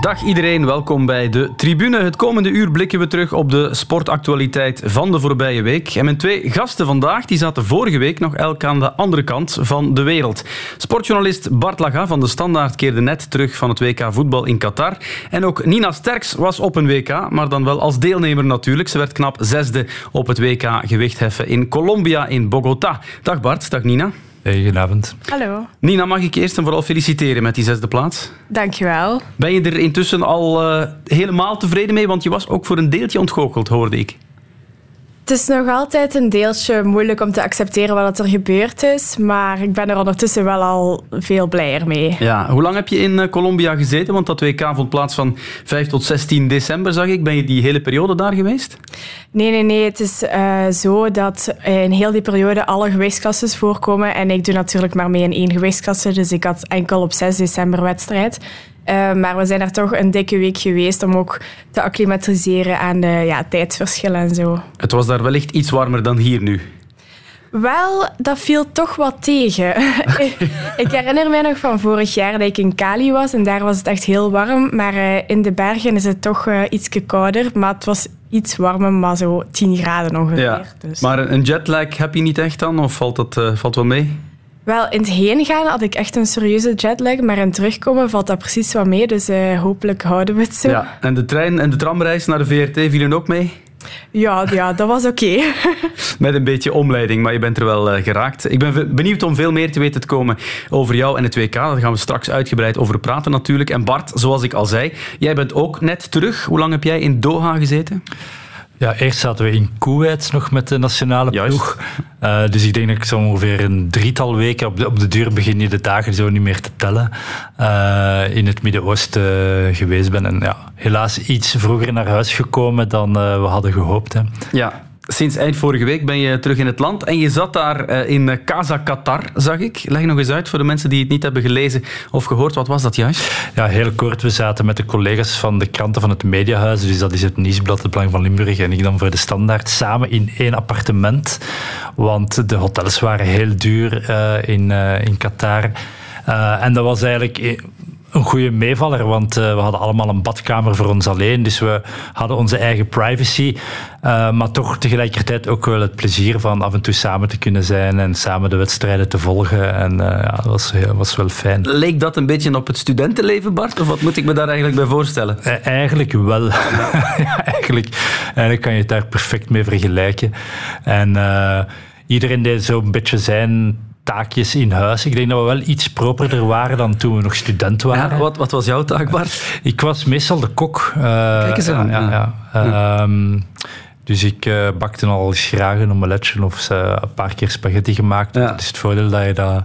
Dag iedereen, welkom bij de Tribune. Het komende uur blikken we terug op de sportactualiteit van de voorbije week. En mijn twee gasten vandaag die zaten vorige week nog elk aan de andere kant van de wereld. Sportjournalist Bart Laga van de Standaard keerde net terug van het WK voetbal in Qatar. En ook Nina Sterks was op een WK, maar dan wel als deelnemer natuurlijk. Ze werd knap zesde op het WK gewichtheffen in Colombia in Bogota. Dag Bart, dag Nina. Hey, goedenavond. Hallo. Nina, mag ik eerst en vooral feliciteren met die zesde plaats? Dankjewel. Ben je er intussen al uh, helemaal tevreden mee? Want je was ook voor een deeltje ontgoocheld, hoorde ik. Het is nog altijd een deeltje moeilijk om te accepteren wat er gebeurd is, maar ik ben er ondertussen wel al veel blijer mee. Ja, hoe lang heb je in uh, Colombia gezeten? Want dat WK vond plaats van 5 tot 16 december, zag ik. Ben je die hele periode daar geweest? Nee, nee, nee. Het is uh, zo dat in heel die periode alle gewichtsklasses voorkomen. En ik doe natuurlijk maar mee in één gewichtsklasse, dus ik had enkel op 6 december wedstrijd. Uh, maar we zijn er toch een dikke week geweest om ook te acclimatiseren aan de ja, tijdsverschillen en zo. Het was daar wellicht iets warmer dan hier nu. Wel, dat viel toch wat tegen. ik herinner mij nog van vorig jaar dat ik in Cali was en daar was het echt heel warm. Maar uh, in de bergen is het toch uh, iets kouder. Maar het was iets warmer, maar zo 10 graden ongeveer. Ja. Dus. Maar een jetlag heb je niet echt dan? Of valt dat uh, valt wel mee? Wel, in het heen gaan had ik echt een serieuze jetlag, maar in terugkomen valt dat precies wat mee. Dus uh, hopelijk houden we het zo. Ja, en de trein en de tramreis naar de VRT vielen ook mee? Ja, ja dat was oké. Okay. Met een beetje omleiding, maar je bent er wel uh, geraakt. Ik ben benieuwd om veel meer te weten te komen over jou en het WK. Daar gaan we straks uitgebreid over praten natuurlijk. En Bart, zoals ik al zei, jij bent ook net terug. Hoe lang heb jij in Doha gezeten? Ja, eerst zaten we in Kuwait nog met de nationale ploeg. Uh, dus ik denk dat ik zo ongeveer een drietal weken, op de, op de duur begin je de dagen zo niet meer te tellen, uh, in het Midden-Oosten geweest ben. En ja, helaas iets vroeger naar huis gekomen dan we hadden gehoopt. Hè. Ja, Sinds eind vorige week ben je terug in het land en je zat daar in Casa Qatar, zag ik. Leg nog eens uit voor de mensen die het niet hebben gelezen of gehoord. Wat was dat juist? Ja, heel kort. We zaten met de collega's van de kranten van het Mediahuis, dus dat is het Nieuwsblad, het Belang van Limburg en ik dan voor de Standaard, samen in één appartement. Want de hotels waren heel duur uh, in, in Qatar. En dat was eigenlijk een goede meevaller, want uh, we hadden allemaal een badkamer voor ons alleen. Dus we hadden onze eigen privacy. Uh, maar toch tegelijkertijd ook wel het plezier van af en toe samen te kunnen zijn en samen de wedstrijden te volgen. En uh, ja, dat was, was wel fijn. Leek dat een beetje op het studentenleven, Bart? Of wat moet ik me daar eigenlijk bij voorstellen? eigenlijk wel. ja, eigenlijk, eigenlijk kan je het daar perfect mee vergelijken. En iedereen deed zo'n beetje zijn taakjes in huis. Ik denk dat we wel iets properder waren dan toen we nog student waren. Ja, wat, wat was jouw taak, Bart? Ik was meestal de kok. Uh, Kijk eens aan. Ja, ja, ja. Um, dus ik uh, bakte al eens graag een omeletje of uh, een paar keer spaghetti gemaakt. Dat is het voordeel dat je dat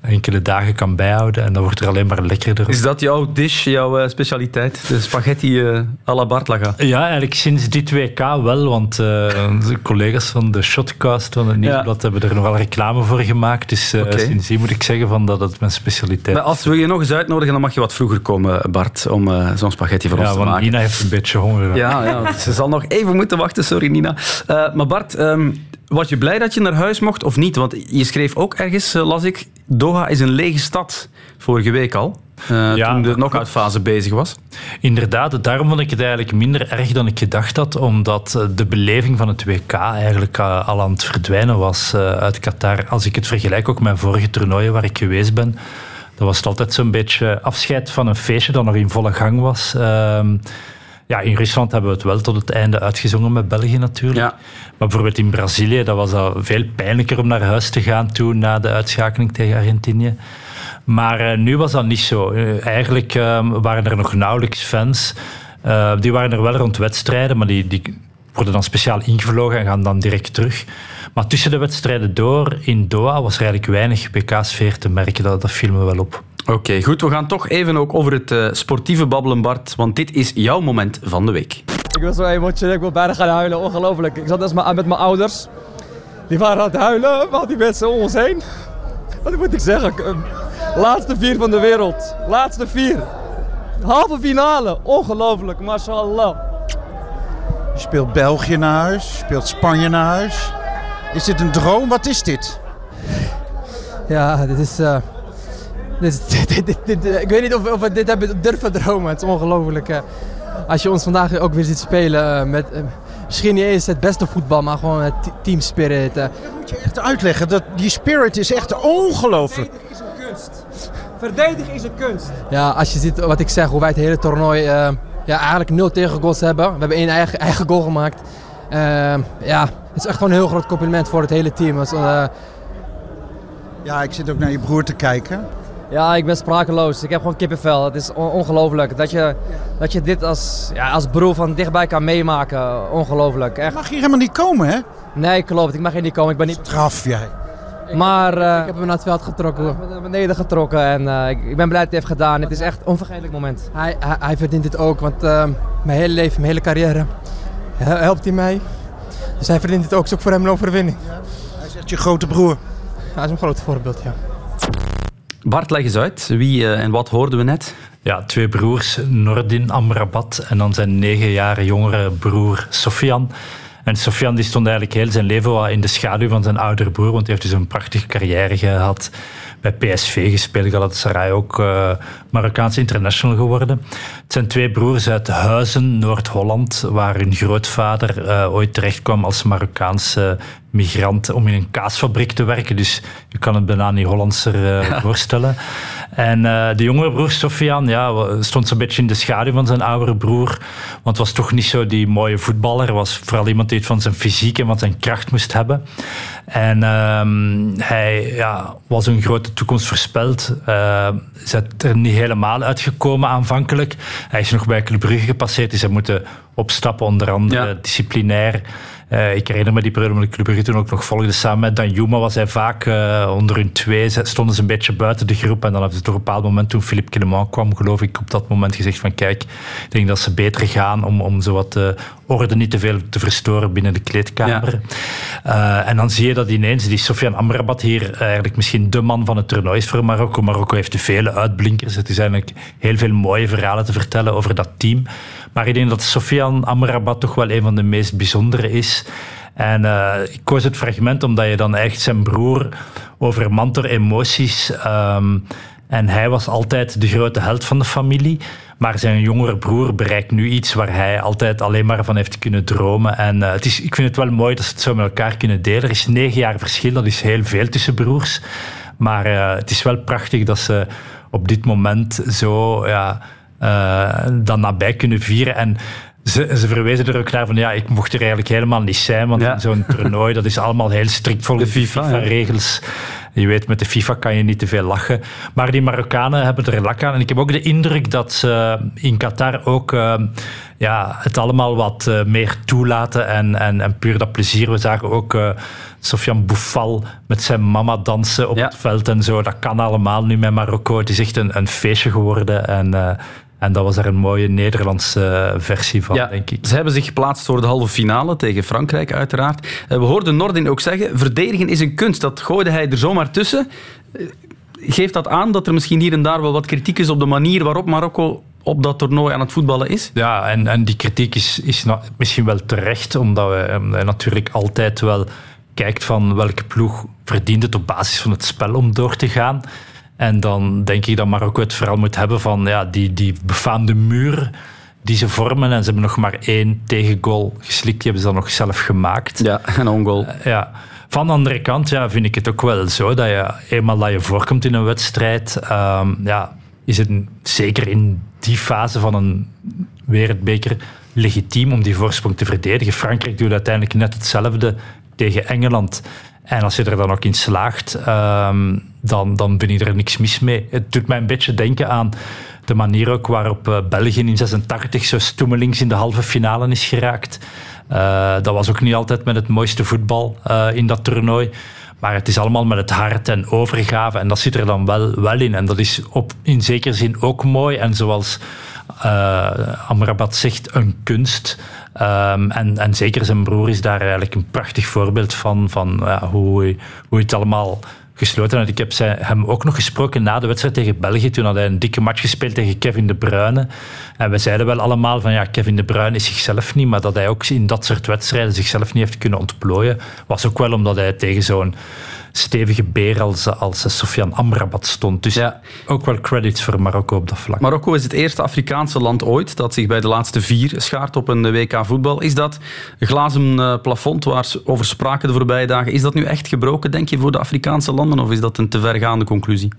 enkele dagen kan bijhouden en dan wordt er alleen maar lekkerder. Is dat jouw dish, jouw uh, specialiteit? De spaghetti uh, à la Bartlaga? Ja, eigenlijk sinds dit WK wel, want uh, onze collega's van de Shotcast van het Nieuwsblad ja. hebben er nogal reclame voor gemaakt. Dus okay. sindsdien moet ik zeggen van dat het mijn specialiteit maar Als we je nog eens uitnodigen, dan mag je wat vroeger komen, Bart, om zo'n spaghetti voor ja, ons te want maken. Nina heeft een beetje honger. Ja, ja ze zal nog even moeten wachten, sorry Nina. maar Bart... Um, was je blij dat je naar huis mocht of niet? Want je schreef ook ergens, las ik, Doha is een lege stad. Vorige week al. Uh, ja, toen de knock-out fase bezig was. Inderdaad, daarom vond ik het eigenlijk minder erg dan ik gedacht had, omdat de beleving van het WK eigenlijk al aan het verdwijnen was uit Qatar. Als ik het vergelijk ook met vorige toernooien waar ik geweest ben, dan was het altijd zo'n beetje afscheid van een feestje dat nog in volle gang was. Uh, ja, in Rusland hebben we het wel tot het einde uitgezongen met België natuurlijk. Ja. Maar bijvoorbeeld in Brazilië, dat was dat veel pijnlijker om naar huis te gaan toen na de uitschakeling tegen Argentinië. Maar uh, nu was dat niet zo. Uh, eigenlijk uh, waren er nog nauwelijks fans. die waren er wel rond wedstrijden, maar die, die worden dan speciaal ingevlogen en gaan dan direct terug. Maar tussen de wedstrijden door in Doha was er eigenlijk weinig WK-sfeer te merken. Dat, dat viel me wel op. Oké, okay, goed. We gaan toch even ook over het uh, sportieve babbelen, Bart. Want dit is jouw moment van de week. Ik was zo emotioneel. Ik wil bijna gaan huilen. Ongelooflijk. Ik zat dus met mijn ouders. Die waren aan het huilen, want die mensen om ons heen. Wat moet ik zeggen? Laatste vier van de wereld. Laatste vier. Halve finale. Ongelooflijk. Mashallah. Je speelt België naar huis. Je speelt Spanje naar huis. Is dit een droom? Wat is dit? Ja, dit is... Uh, dit, dit, dit, dit, ik weet niet of, of we dit hebben durven dromen. Het is ongelooflijk. Uh, als je ons vandaag ook weer ziet spelen met... Uh, misschien niet eens het beste voetbal, maar gewoon het team spirit. Dat moet je echt uitleggen. Dat, die spirit is echt ongelooflijk. Verdedigen is een kunst. Verdedigen is een kunst. Ja, als je ziet wat ik zeg, hoe wij het hele toernooi ja, eigenlijk nul tegengoals hebben. We hebben één eigen, eigen goal gemaakt. ja, het is echt gewoon een heel groot compliment voor het hele team. Dus, ja, ik zit ook naar je broer te kijken. Ja, ik ben sprakeloos. Ik heb gewoon kippenvel. Het is ongelooflijk dat je, dat je dit als, ja, als broer van dichtbij kan meemaken. Ongelooflijk. Echt. Mag hier helemaal niet komen, hè? Nee, klopt. Ik mag hier niet komen. Ik ben niet... Straf jij. Maar uh, ik heb hem naar het veld getrokken. Ik heb hem naar beneden getrokken en uh, ik, ben blij dat hij het heeft gedaan. Het is echt een onvergetelijk moment. Hij, hij, hij verdient het ook, want uh, mijn hele leven, mijn hele carrière helpt hij mij. Dus hij verdient het ook. Het is ook voor hem een overwinning. Ja. Hij zegt je grote broer. Hij is een groot voorbeeld, ja. Bart, leg eens uit. Wie uh, en wat hoorden we net? Ja, twee broers, Nordin Amrabat en dan zijn negen jaar jongere broer Sofian. En Sofian die stond eigenlijk heel zijn leven in de schaduw van zijn oudere broer, want hij heeft dus een prachtige carrière gehad bij PSV gespeeld, Galatasaray ook uh, Marokkaans international geworden. Het zijn twee broers uit Huizen, Noord-Holland, waar hun grootvader uh, ooit terecht kwam als Marokkaanse migrant om in een kaasfabriek te werken. Dus je kan het bijna niet Hollandser uh, voorstellen. En uh, de jongere broer Sofian ja, stond zo'n beetje in de schaduw van zijn oudere broer. Want was toch niet zo die mooie voetballer. was vooral iemand die het van zijn fysiek en van zijn kracht moest hebben. En um, hij ja, was een grote toekomst voorspeld. Uh, is er niet helemaal uitgekomen aanvankelijk. Hij is nog bij Club Brugge gepasseerd. Is hij moeten opstappen, onder andere ja. disciplinair. Uh, ik herinner me die periode Club Brugge toen ook nog volgde. Samen met Danjuma was hij vaak uh, onder hun twee. Stonden ze een beetje buiten de groep. En dan hebben ze toch op een bepaald moment, toen Philippe Clement kwam, geloof ik, op dat moment gezegd van kijk, ik denk dat ze beter gaan om, om zo wat de orde niet te veel te verstoren binnen de kleedkamer. Ja. Uh, en dan zie je dat ineens die Sofian Amrabat hier eigenlijk misschien de man van het toernooi is voor Marokko. Marokko heeft vele uitblinkers. Het is eigenlijk heel veel mooie verhalen te vertellen over dat team. Maar ik denk dat Sofian Amrabat toch wel een van de meest bijzondere is. En uh, ik koos het fragment omdat je dan echt zijn broer over mantor emoties. Um, en hij was altijd de grote held van de familie. Maar zijn jongere broer bereikt nu iets waar hij altijd alleen maar van heeft kunnen dromen. En uh, het is, ik vind het wel mooi dat ze het zo met elkaar kunnen delen. Er is negen jaar verschil, dat is heel veel tussen broers. Maar uh, het is wel prachtig dat ze op dit moment zo ja, dan nabij kunnen vieren. En ze, ze, verwezen er ook naar van ja, ik mocht er eigenlijk helemaal niet zijn, want ja. zo'n toernooi dat is allemaal heel strikt volgens de FIFA-regels. FIFA je weet, met de FIFA kan je niet te veel lachen. Maar die Marokkanen hebben er lak aan. En ik heb ook de indruk dat ze in Qatar ook uh, ja, het allemaal wat uh, meer toelaten en, en, en puur dat plezier. We zagen ook uh, Sofian Boufal met zijn mama dansen op ja. het veld en zo. Dat kan allemaal nu met Marokko. Het is echt een, een feestje geworden. En en dat was er een mooie Nederlandse versie van, ja, denk ik. Ze hebben zich geplaatst voor de halve finale tegen Frankrijk, uiteraard. We hoorden Nordin ook zeggen, verdedigen is een kunst. Dat gooide hij er zomaar tussen. Geeft dat aan dat er misschien hier en daar wel wat kritiek is op de manier waarop Marokko op dat toernooi aan het voetballen is? Ja, en, en die kritiek is, is misschien wel terecht, omdat we natuurlijk altijd wel kijkt van welke ploeg verdient het op basis van het spel om door te gaan. En dan denk ik dat Marokko het vooral moet hebben van ja, die, die befaamde muur die ze vormen. En ze hebben nog maar één tegengoal geslikt. Die hebben ze dan nog zelf gemaakt. Ja, een ongoal. Uh, ja. Van de andere kant ja, vind ik het ook wel zo dat je eenmaal dat je voorkomt in een wedstrijd, um, ja, is het zeker in die fase van een wereldbeker legitiem om die voorsprong te verdedigen. Frankrijk doet uiteindelijk net hetzelfde tegen Engeland. En als je er dan ook in slaagt, um, dan, dan ben ik er niks mis mee. Het doet mij een beetje denken aan de manier ook waarop uh, België in 86 zo stoemelings in de halve finale is geraakt. Uh, dat was ook niet altijd met het mooiste voetbal uh, in dat toernooi. Maar het is allemaal met het hart en overgave. En dat zit er dan wel, wel in. En dat is op, in zekere zin ook mooi. En zoals Amrabat zegt, een kunst. Um, en, en zeker zijn broer is daar eigenlijk een prachtig voorbeeld van, van hoe, hoe het allemaal gesloten. En ik heb hem ook nog gesproken na de wedstrijd tegen België. Toen had hij een dikke match gespeeld tegen Kevin De Bruyne. En we zeiden wel allemaal van ja, Kevin De Bruyne is zichzelf niet, maar dat hij ook in dat soort wedstrijden zichzelf niet heeft kunnen ontplooien, was ook wel omdat hij tegen zo'n stevige beer als, als Sofian Amrabat stond. Dus ja. ook wel credits voor Marokko op dat vlak. Marokko is het eerste Afrikaanse land ooit dat zich bij de laatste vier schaart op een WK voetbal. Is dat glazen eh, plafond waar ze over spraken de voorbije dagen, is dat nu echt gebroken, denk je, voor de Afrikaanse landen? Of is dat een te vergaande conclusie?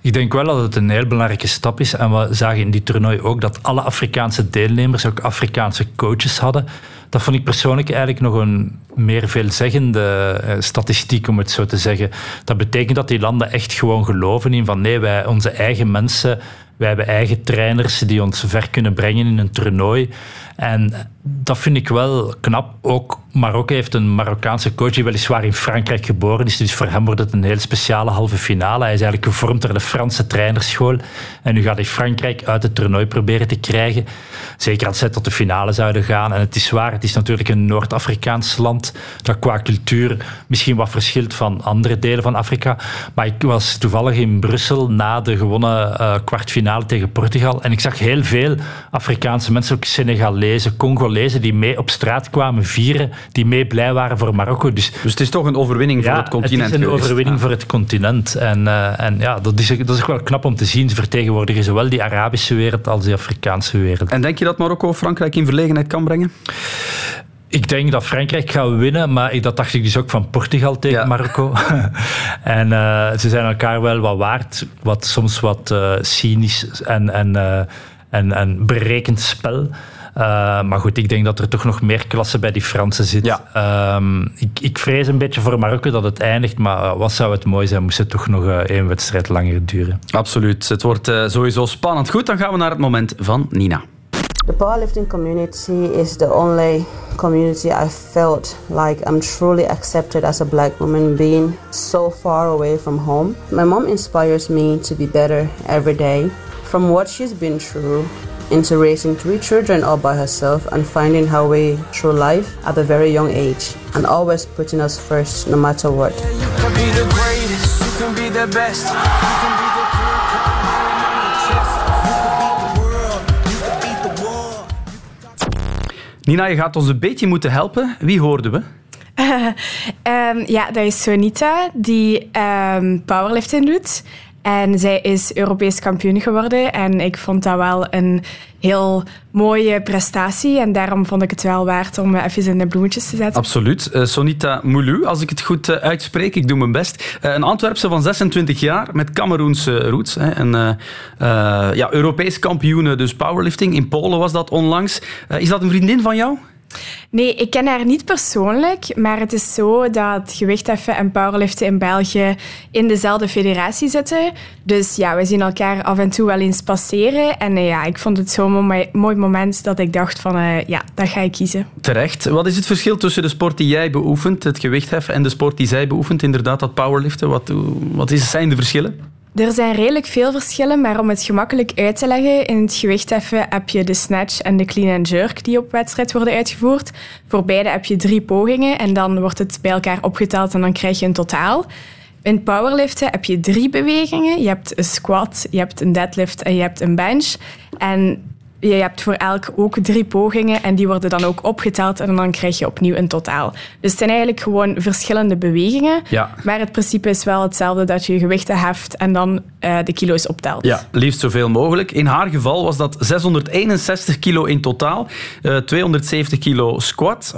Ik denk wel dat het een heel belangrijke stap is. En we zagen in die toernooi ook dat alle Afrikaanse deelnemers ook Afrikaanse coaches hadden. Dat vond ik persoonlijk eigenlijk nog een meer veelzeggende eh, statistiek, om het zo te zeggen. Dat betekent dat die landen echt gewoon geloven in van nee, wij, onze eigen mensen, wij hebben eigen trainers die ons ver kunnen brengen in een toernooi. En dat vind ik wel knap. Ook Marokko heeft een Marokkaanse coach die weliswaar in Frankrijk geboren is. Dus voor hem wordt het een heel speciale halve finale. Hij is eigenlijk gevormd door de Franse trainerschool. En nu gaat hij Frankrijk uit het toernooi proberen te krijgen. Zeker als zij tot de finale zouden gaan. En het is waar, het is natuurlijk een Noord-Afrikaans land dat qua cultuur misschien wat verschilt van andere delen van Afrika. Maar ik was toevallig in Brussel na de gewonnen uh, kwartfinale tegen Portugal. En ik zag heel veel Afrikaanse mensen, ook Senegalezen, Congolezen, die mee op straat kwamen vieren, die mee blij waren voor Marokko. Dus, dus het is toch een overwinning voor het continent het is een overwinning voor het continent. En, uh, en ja, dat is, dat is wel knap om te zien. Ze vertegenwoordigen zowel die Arabische wereld als die Afrikaanse wereld. En denk je dat Marokko Frankrijk in verlegenheid kan brengen? Ik denk dat Frankrijk gaat winnen, maar dat dacht ik dus ook van Portugal tegen Marokko. en uh, ze zijn elkaar wel wat waard, wat soms wat uh, cynisch en, en, uh, en, en berekend spel. maar goed, ik denk dat er toch nog meer klasse bij die Fransen zit. Ja. Um, ik, ik, vrees een beetje voor Marokko dat het eindigt, maar wat zou het mooi zijn, moest het toch nog één wedstrijd langer duren. Absoluut, het wordt sowieso spannend. Goed, dan gaan we naar het moment van Nina. The powerlifting community is the only community I felt like I'm truly accepted as a black woman being so far away from home. My mom inspires me to be better every day. From what she's been through into raising three children all by herself and finding her way through life at a very young age and always putting us first no matter what. Nina, je gaat ons een beetje moeten helpen. Wie hoorden we? um, ja, dat is Sonita, die um, powerlifting doet. En zij is Europees kampioen geworden. En ik vond dat wel een heel mooie prestatie. En daarom vond ik het wel waard om even in de bloemetjes te zetten. Absoluut. Uh, Sonita Moulu, als ik het goed uh, uitspreek. Ik doe mijn best. Een Antwerpse van 26 jaar met Cameroense roots. Hè. En, ja, Europees kampioen, dus powerlifting. In Polen was dat onlangs. is dat een vriendin van jou? Nee, ik ken haar niet persoonlijk, maar het is zo dat gewichtheffen en powerliften in België in dezelfde federatie zitten. Dus ja, we zien elkaar af en toe wel eens passeren. En uh, ja, ik vond het zo'n mooi, moment dat ik dacht van, uh, ja, dat ga ik kiezen. Terecht. Wat is het verschil tussen de sport die jij beoefent, het gewichtheffen, en de sport die zij beoefent, inderdaad, dat powerliften? Wat, wat is, zijn de verschillen? Er zijn redelijk veel verschillen, maar om het gemakkelijk uit te leggen, in het gewichtheffen heb je de snatch en de clean and jerk die op wedstrijd worden uitgevoerd. Voor beide heb je drie pogingen en dan wordt het bij elkaar opgeteld en dan krijg je een totaal. In powerliften heb je drie bewegingen. Je hebt een squat, je hebt een deadlift en je hebt een bench. En je hebt voor elk ook drie pogingen en die worden dan ook opgeteld en dan krijg je opnieuw een totaal. Dus het zijn eigenlijk gewoon verschillende bewegingen, ja. maar het principe is wel hetzelfde dat je gewichten heft en dan uh, de kilo's optelt. Ja, liefst zoveel mogelijk. In haar geval was dat 661 kilo in totaal, uh, eh, 270 kilo squat,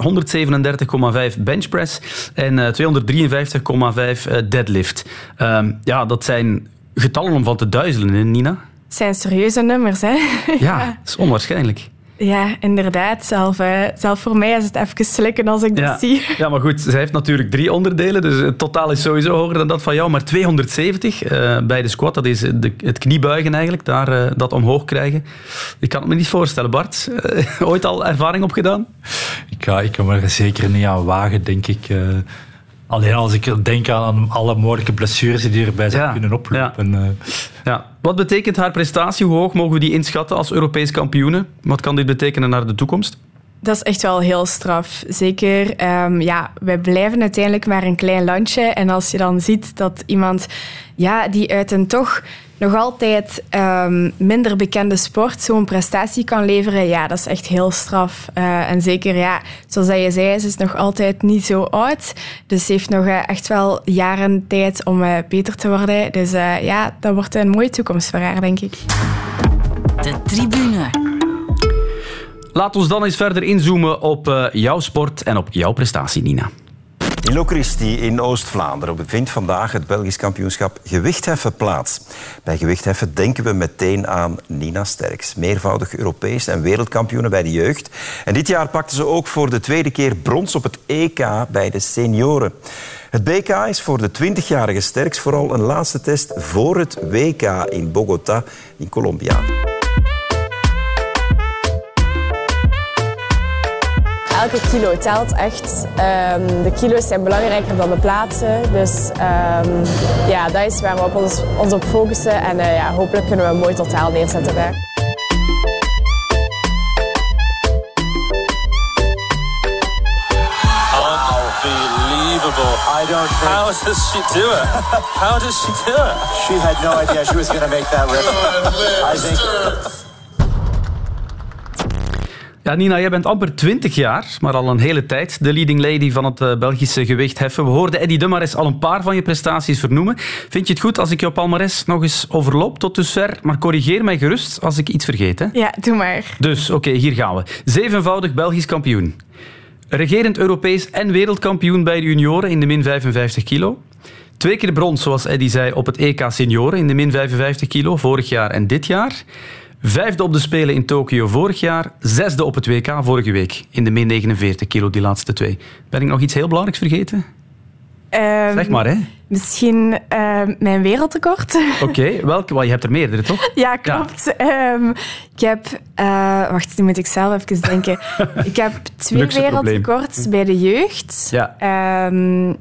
137,5 benchpress en uh, eh, 253,5 deadlift. Ehm, ja, dat zijn getallen om van te duizelen, Nina? Het zijn serieuze nummers, hè? ja, dat is onwaarschijnlijk. Ja, inderdaad. Zelf, uh, zelf voor mij is het even slikken als ik dat zie. Ja, maar goed, zij heeft natuurlijk drie onderdelen, dus het totaal is sowieso hoger dan dat van jou. Maar 270 uh, eh, bij de squat, dat is de, het kniebuigen eigenlijk, daar, uh, dat omhoog krijgen. Ik kan het me niet voorstellen. Bart, ooit al ervaring opgedaan? Ik, ga, ik kan me er zeker niet aan wagen, denk ik. Alleen als ik denk aan alle mogelijke blessures die erbij zijn kunnen oplopen. Ja. ja. Wat betekent haar prestatie? Hoe hoog mogen we die inschatten als Europees kampioene? Wat kan dit betekenen naar de toekomst? Dat is echt wel heel straf. Zeker, um, ja, wij blijven uiteindelijk maar een klein landje. En als je dan ziet dat iemand ja, die uit een toch nog altijd um, minder bekende sport zo'n prestatie kan leveren, ja, dat is echt heel straf. Uh, en zeker, ja, zoals je zei, ze is nog altijd niet zo oud. Dus ze heeft nog uh, echt wel jaren tijd om uh, beter te worden. Dus ja, dat wordt een mooie toekomst voor haar, denk ik. De tribune. Laat ons dan eens verder inzoomen op jouw sport en op jouw prestatie, Nina. In in Oost-Vlaanderen bevindt vandaag het Belgisch kampioenschap gewichtheffen plaats. Bij gewichtheffen denken we meteen aan Nina Sterks, meervoudig Europees en wereldkampioene bij de jeugd. En dit jaar pakte ze ook voor de tweede keer brons op het EK bij de senioren. Het BK is voor de 20-jarige Sterks vooral een laatste test voor het WK in Bogota in Colombia. Elke kilo telt echt. Um, de kilo's zijn belangrijker dan de plaatsen. Dus um, ja, dat is waar we op ons, ons op focussen. En uh, ja, hopelijk kunnen we een mooi totaal neerzetten daar. Unbelievable. I don't think... How does she do it? How does she do it? She had no idea she was going to make that lift. I think... Ja, Nina, jij bent amper 20 jaar, maar al een hele tijd de leading lady van het uh, Belgische gewichtheffen. We hoorden Eddie Demares al een paar van je prestaties vernoemen. Vind je het goed als ik jouw palmares nog eens overloop tot dusver? Maar corrigeer mij gerust als ik iets vergeet. Hè? Ja, doe maar. Dus, oké, okay, hier gaan we. Zevenvoudig Belgisch kampioen. Regerend Europees en wereldkampioen bij de junioren in de min 55 kilo. Twee keer brons, zoals Eddie zei, op het EK Senioren in de min 55 kilo, vorig jaar en dit jaar. Vijfde op de Spelen in Tokio vorig jaar. Zesde op het WK vorige week. In de min 49 kilo, die laatste twee. Ben ik nog iets heel belangrijks vergeten? Um, zeg maar, hè. Misschien uh, mijn wereldrecord. Oké, okay, welke? Wel, je hebt er meerdere, toch? Ja, klopt. Ja. Um, ik heb... Uh, wacht, nu moet ik zelf even denken. ik heb twee wereldrecords bij de jeugd. Ja. Um,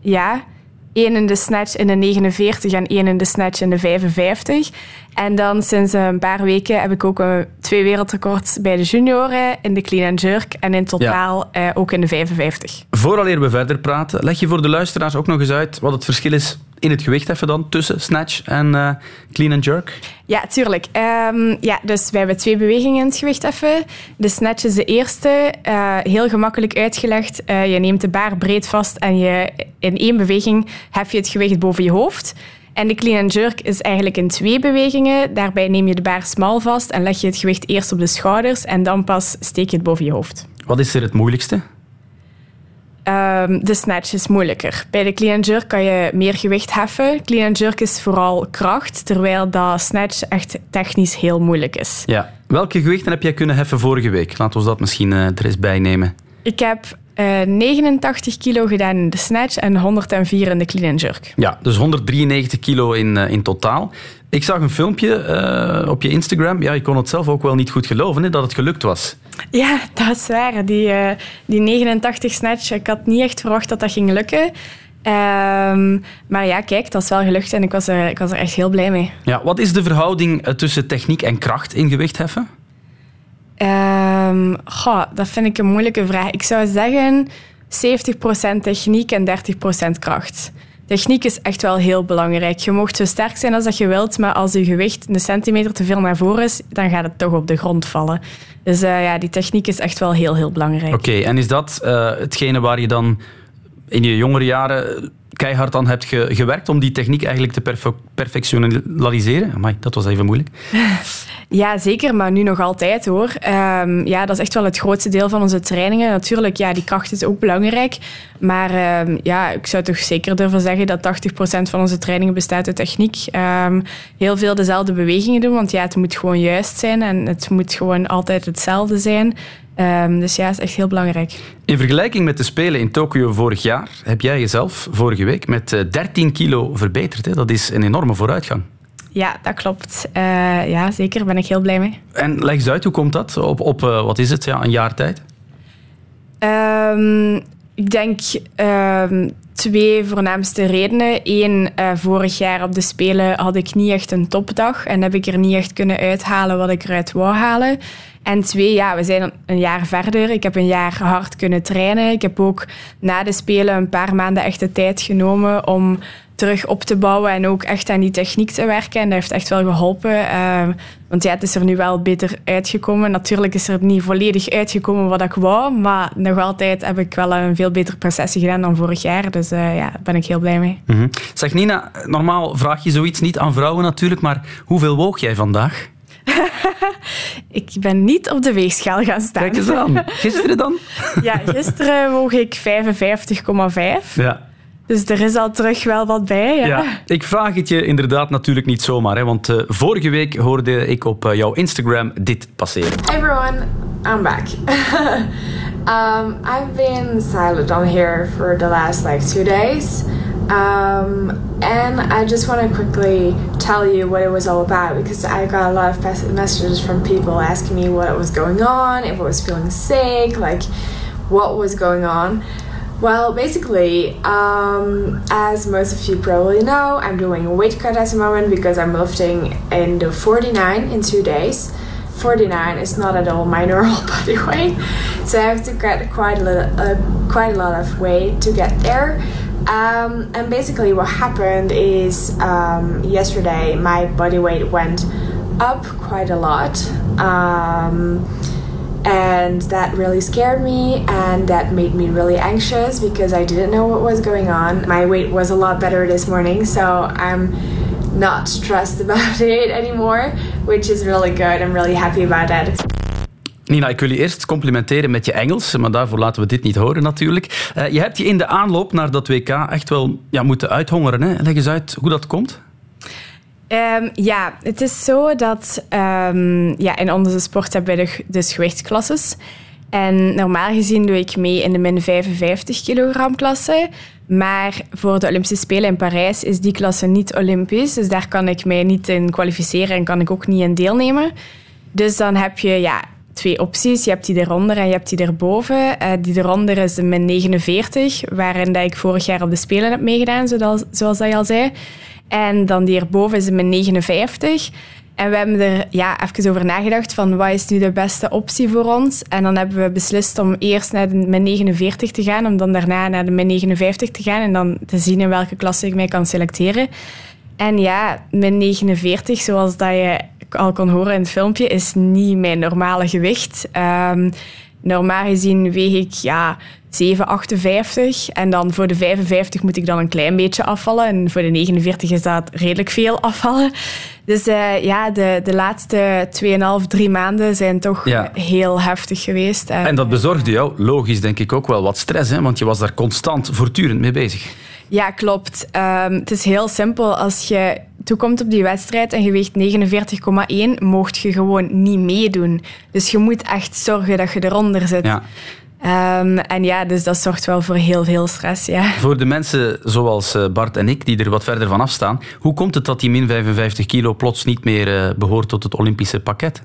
ja. Eén in de snatch in de 49 en één in de snatch in de 55. En dan sinds een paar weken heb ik ook een, twee wereldrecords bij de junioren in de clean and jerk en in totaal ja. uh, ook in de 55. Vooraleer we verder praten, leg je voor de luisteraars ook nog eens uit wat het verschil is in het gewichtheffen dan tussen snatch en uh, clean and jerk? Ja, tuurlijk. Um, ja, dus wij hebben twee bewegingen in het gewichtheffen. De snatch is de eerste, uh, heel gemakkelijk uitgelegd. Uh, je neemt de baar breed vast en je, in één beweging hef je het gewicht boven je hoofd. En de clean and jerk is eigenlijk in twee bewegingen. Daarbij neem je de baar smal vast en leg je het gewicht eerst op de schouders en dan pas steek je het boven je hoofd. Wat is er het moeilijkste? Um, de snatch is moeilijker. Bij de clean and jerk kan je meer gewicht heffen. Clean and jerk is vooral kracht, terwijl dat snatch echt technisch heel moeilijk is. Ja. Welke gewichten heb jij kunnen heffen vorige week? Laten we dat misschien uh, er eens bij nemen. Ik heb uh, 89 kilo gedaan in de snatch en 104 in de clean and jerk. Ja, dus 193 kilo in, uh, in totaal. Ik zag een filmpje uh, op je Instagram. Ja, je kon het zelf ook wel niet goed geloven hè, dat het gelukt was. Ja, dat is waar. Die, die 89 snatch, ik had niet echt verwacht dat dat ging lukken. Um, maar ja, kijk, dat is wel gelukt en ik was, er, ik was er echt heel blij mee. Ja, wat is de verhouding tussen techniek en kracht in gewichtheffen? Um, dat vind ik een moeilijke vraag. Ik zou zeggen 70% techniek en 30% kracht. Techniek is echt wel heel belangrijk. Je mocht zo sterk zijn als dat je wilt, maar als je gewicht een centimeter te veel naar voren is, dan gaat het toch op de grond vallen. Dus uh, ja, die techniek is echt wel heel, heel belangrijk. Oké, en is dat uh, hetgene waar je dan in je jongere jaren keihard aan hebt ge gewerkt om die techniek eigenlijk te perfe perfectionaliseren? Amai, dat was even moeilijk. Ja, zeker, maar nu nog altijd hoor. Um, ja, dat is echt wel het grootste deel van onze trainingen. Natuurlijk, ja, die kracht is ook belangrijk. Maar um, ja, ik zou toch zeker durven zeggen dat 80% van onze trainingen bestaat uit techniek. Um, heel veel dezelfde bewegingen doen, want ja, het moet gewoon juist zijn en het moet gewoon altijd hetzelfde zijn. Um, dus ja, dat is echt heel belangrijk. In vergelijking met de Spelen in Tokio vorig jaar heb jij jezelf vorige week met 13 kilo verbeterd. Hè? Dat is een enorme vooruitgang. Ja, dat klopt. Uh, ja, zeker. Daar ben ik heel blij mee. En leg eens uit, hoe komt dat op, op uh, wat is het, ja, een jaar tijd? Um, ik denk um, twee voornaamste redenen. Eén, uh, vorig jaar op de Spelen had ik niet echt een topdag en heb ik er niet echt kunnen uithalen wat ik eruit wou halen. En twee, ja, we zijn een jaar verder. Ik heb een jaar hard kunnen trainen. Ik heb ook na de Spelen een paar maanden echt de tijd genomen om terug op te bouwen en ook echt aan die techniek te werken. En dat heeft echt wel geholpen. Uh, want ja, het is er nu wel beter uitgekomen. Natuurlijk is er niet volledig uitgekomen wat ik wou, maar nog altijd heb ik wel een veel betere prestatie gedaan dan vorig jaar. Dus uh, ja, daar ben ik heel blij mee. Mm -hmm. Zeg Nina, normaal vraag je zoiets niet aan vrouwen natuurlijk, maar hoeveel woog jij vandaag? ik ben niet op de weegschaal gaan staan. Kijk eens aan. Gisteren dan? ja, gisteren woog ik 55,5. Ja. Dus er is al terug wel wat bij. Ja. ja ik vraag het je inderdaad natuurlijk niet zomaar. Hè, want uh, vorige week hoorde ik op uh, jouw Instagram dit passeren. Hey everyone, I'm back. um, I've been silent on here for the last like two days. Um, and I just want to quickly tell you what it was all about because I got a lot of messages from people asking me what was going on, if I was feeling sick, like what was going on. Well, basically, um, as most of you probably know, I'm doing a weight cut at the moment because I'm lifting in the 49 in two days. 49 is not at all my normal body weight, so I have to cut quite a little, uh, quite a lot of weight to get there. Um, and basically, what happened is um, yesterday my body weight went up quite a lot. Um, and that really scared me and that made me really anxious because I didn't know what was going on. My weight was a lot better this morning, so I'm not stressed about it anymore, which is really good. I'm really happy about that. Nina, ik wil je eerst complimenteren met je Engels, maar daarvoor laten we dit niet horen natuurlijk. Uh, je hebt je in de aanloop naar dat WK echt wel ja, moeten uithongeren. Hè? Leg eens uit hoe dat komt. Um, ja, het is zo dat um, ja, in onze sport hebben we dus gewichtsklasses. En normaal gezien doe ik mee in de min 55 kilogram klasse. Maar voor de Olympische Spelen in Parijs is die klasse niet Olympisch. Dus daar kan ik mij niet in kwalificeren en kan ik ook niet in deelnemen. Dus dan heb je ja, twee opties. Je hebt die eronder en je hebt die erboven. Uh, die eronder is de min 49, waarin dat ik vorig jaar op de Spelen heb meegedaan, zoals, zoals dat je al zei. En dan die erboven is mijn 59. En we hebben er ja, even over nagedacht van wat is nu de beste optie voor ons. En dan hebben we beslist om eerst naar de min 49 te gaan, om dan daarna naar de min 59 te gaan en dan te zien in welke klasse ik mij kan selecteren. En ja, min 49, zoals dat je al kon horen in het filmpje, is niet mijn normale gewicht. Um, normaal gezien weeg ik ja, 7,58. En dan voor de 55 moet ik dan een klein beetje afvallen. En voor de 49 is dat redelijk veel afvallen. Dus uh, ja, de, de laatste 2,5, 3 maanden zijn toch ja. heel heftig geweest. En, en dat bezorgde jou, logisch denk ik, ook wel wat stress. Hè? Want je was daar constant, voortdurend mee bezig. Ja, klopt. Um, het is heel simpel. Als je toekomt op die wedstrijd en je weegt 49,1, mocht je gewoon niet meedoen. Dus je moet echt zorgen dat je eronder zit. Ja. Um, en ja, dus dat zorgt wel voor heel veel stress. Ja. Voor de mensen zoals eh, Bart en ik, die er wat verder van afstaan, hoe komt het dat die min 55 kilo plots niet meer uh, behoort tot het Olympische pakket?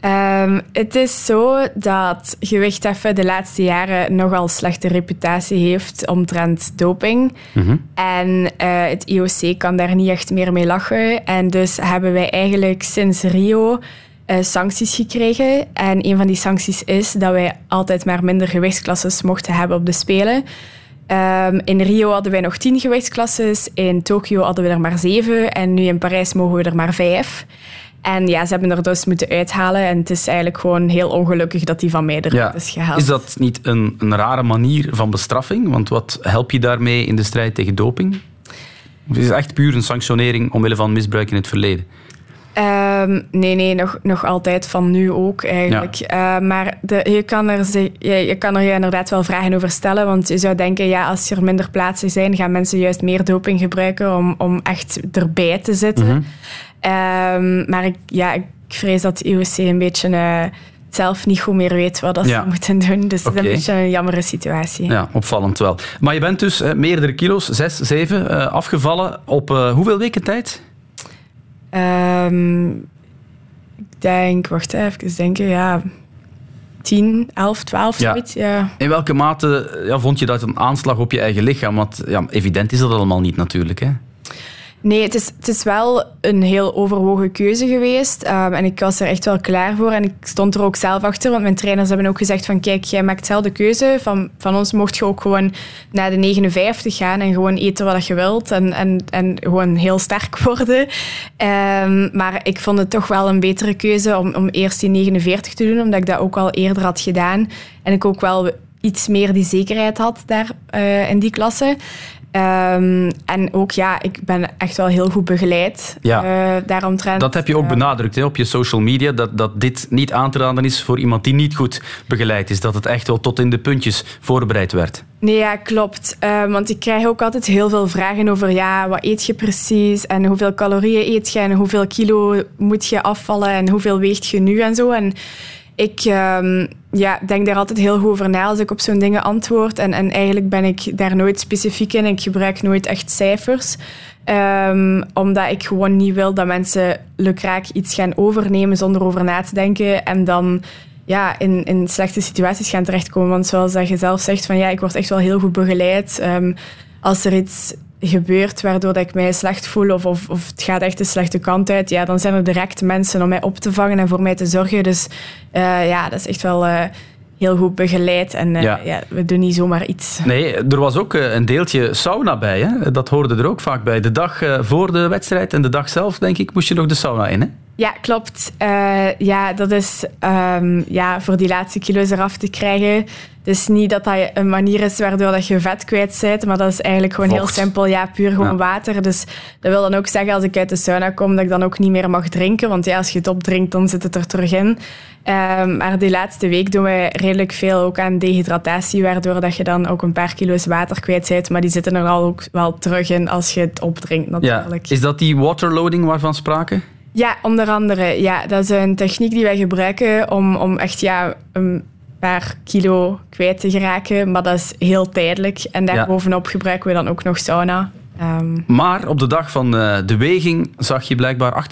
Um, het is zo dat gewichtheffen de laatste jaren nogal slechte reputatie heeft omtrent doping. Mm -hmm. En uh, het IOC kan daar niet echt meer mee lachen. En dus hebben wij eigenlijk sinds Rio uh, sancties gekregen. En een van die sancties is dat wij altijd maar minder gewichtsklasses mochten hebben op de Spelen. Um, in Rio hadden wij nog tien gewichtsklasses, in Tokio hadden we er maar zeven en nu in Parijs mogen we er maar vijf. En ja, ze hebben er dus moeten uithalen. En het is eigenlijk gewoon heel ongelukkig dat die van mij eruit ja. is gehaald. Is dat niet een, een rare manier van bestraffing? Want wat help je daarmee in de strijd tegen doping? Of is het echt puur een sanctionering omwille van misbruik in het verleden? Um, nee, nee, nog, nog altijd van nu ook eigenlijk. Ja. Uh, maar de, je, kan er, je, je kan er je inderdaad wel vragen over stellen. Want je zou denken, ja, als er minder plaatsen zijn, gaan mensen juist meer doping gebruiken om, om echt erbij te zitten. Mm -hmm. Um, maar ik, ja, ik vrees dat de IOC een beetje uh, zelf niet goed meer weet wat dat Ja. ze moeten doen. Dus Oké. is een beetje een jammere situatie. Ja, opvallend wel. Maar je bent dus eh, meerdere kilo's, zes, zeven, eh, afgevallen op eh, hoeveel weken tijd? Ehm, ik denk, wacht even denken, ja, 10, 11, 12, Ja. zoiets. Ja. In welke mate ja, vond je dat een aanslag op je eigen lichaam? Want ja, evident is dat allemaal niet natuurlijk. Hè? Nee, het is, het is wel een heel overwogen keuze geweest. Um, en ik was er echt wel klaar voor. En ik stond er ook zelf achter, want mijn trainers hebben ook gezegd van kijk, jij maakt zelf de keuze. Van, van ons mocht je ook gewoon naar de 59 gaan en gewoon eten wat je wilt. En, en, en gewoon heel sterk worden. Um, maar ik vond het toch wel een betere keuze om, om eerst die 49 te doen, omdat ik dat ook al eerder had gedaan. En ik ook wel iets meer die zekerheid had daar uh, in die klasse. Um, en ook, ja, ik ben echt wel heel goed begeleid. Ja. Uh, daaromtrent. Dat heb je ook uh, benadrukt hè, op je social media, dat, dat dit niet aan te raden is voor iemand die niet goed begeleid is. Dat het echt wel tot in de puntjes voorbereid werd. Nee, ja, klopt. Uh, want ik krijg ook altijd heel veel vragen over, ja, wat eet je precies? En hoeveel calorieën eet je? En hoeveel kilo moet je afvallen? En hoeveel weegt je nu? En zo. En ik um, ja, denk daar altijd heel goed over na als ik op zo'n dingen antwoord. En, en eigenlijk ben ik daar nooit specifiek in. Ik gebruik nooit echt cijfers. Um, omdat ik gewoon niet wil dat mensen lukraak iets gaan overnemen zonder over na te denken. En dan ja, in, in slechte situaties gaan terechtkomen. Want zoals dat je zelf zegt, van, ja, ik word echt wel heel goed begeleid. Um, als er iets gebeurt waardoor dat ik mij slecht voel of, of, of het gaat echt de slechte kant uit, ja, dan zijn er direct mensen om mij op te vangen en voor mij te zorgen. Dus uh, ja, dat is echt wel uh, heel goed begeleid en uh, ja. ja. we doen niet zomaar iets. Nee, er was ook een deeltje sauna bij. Hè? Dat hoorde er ook vaak bij. De dag voor de wedstrijd en de dag zelf, denk ik, moest je nog de sauna in. Hè? Ja, klopt. Uh, ja, dat is um, ja, voor die laatste kilo's eraf te krijgen. Dus niet dat dat een manier is waardoor dat je vet kwijt bent, maar dat is eigenlijk gewoon Vocht. heel simpel. Ja, puur gewoon ja. water. Dus dat wil dan ook zeggen als ik uit de sauna kom dat ik dan ook niet meer mag drinken. Want ja, als je het opdrinkt, dan zit het er terug in. Um, maar die laatste week doen we redelijk veel ook aan dehydratatie, waardoor dat je dan ook een paar kilo's water kwijt bent. Maar die zitten er al ook wel terug in als je het opdrinkt natuurlijk. Ja. Is dat die waterloading waarvan sprake? Ja, onder andere. Ja, dat is een techniek die wij gebruiken om, om echt ja, een paar kilo kwijt te geraken. Maar dat is heel tijdelijk. En daarbovenop gebruiken we dan ook nog sauna. Um, maar op de dag van uh, de weging zag je blijkbaar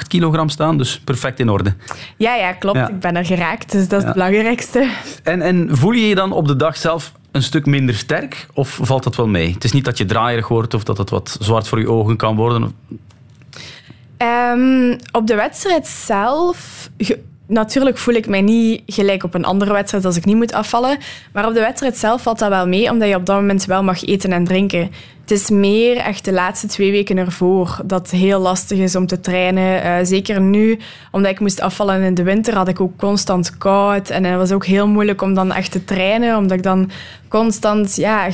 48,8 kilogram staan. Dus perfect in orde. Ja, ja klopt. Ja. Ik ben er geraakt. Dus dat is ja. het belangrijkste. En, en voel je je dan op de dag zelf een stuk minder sterk? Of valt dat wel mee? Het is niet dat je draaierig wordt of dat het wat zwart voor je ogen kan worden. Um, op de wedstrijd zelf... Natuurlijk voel ik mij niet gelijk op een andere wedstrijd als ik niet moet afvallen. Maar op de wedstrijd zelf valt dat wel mee, omdat je op dat moment wel mag eten en drinken. Het is meer echt de laatste twee weken ervoor dat het heel lastig is om te trainen. Uh, zeker nu, omdat ik moest afvallen in de winter, had ik ook constant koud. En het was ook heel moeilijk om dan echt te trainen, omdat ik dan constant... Ja,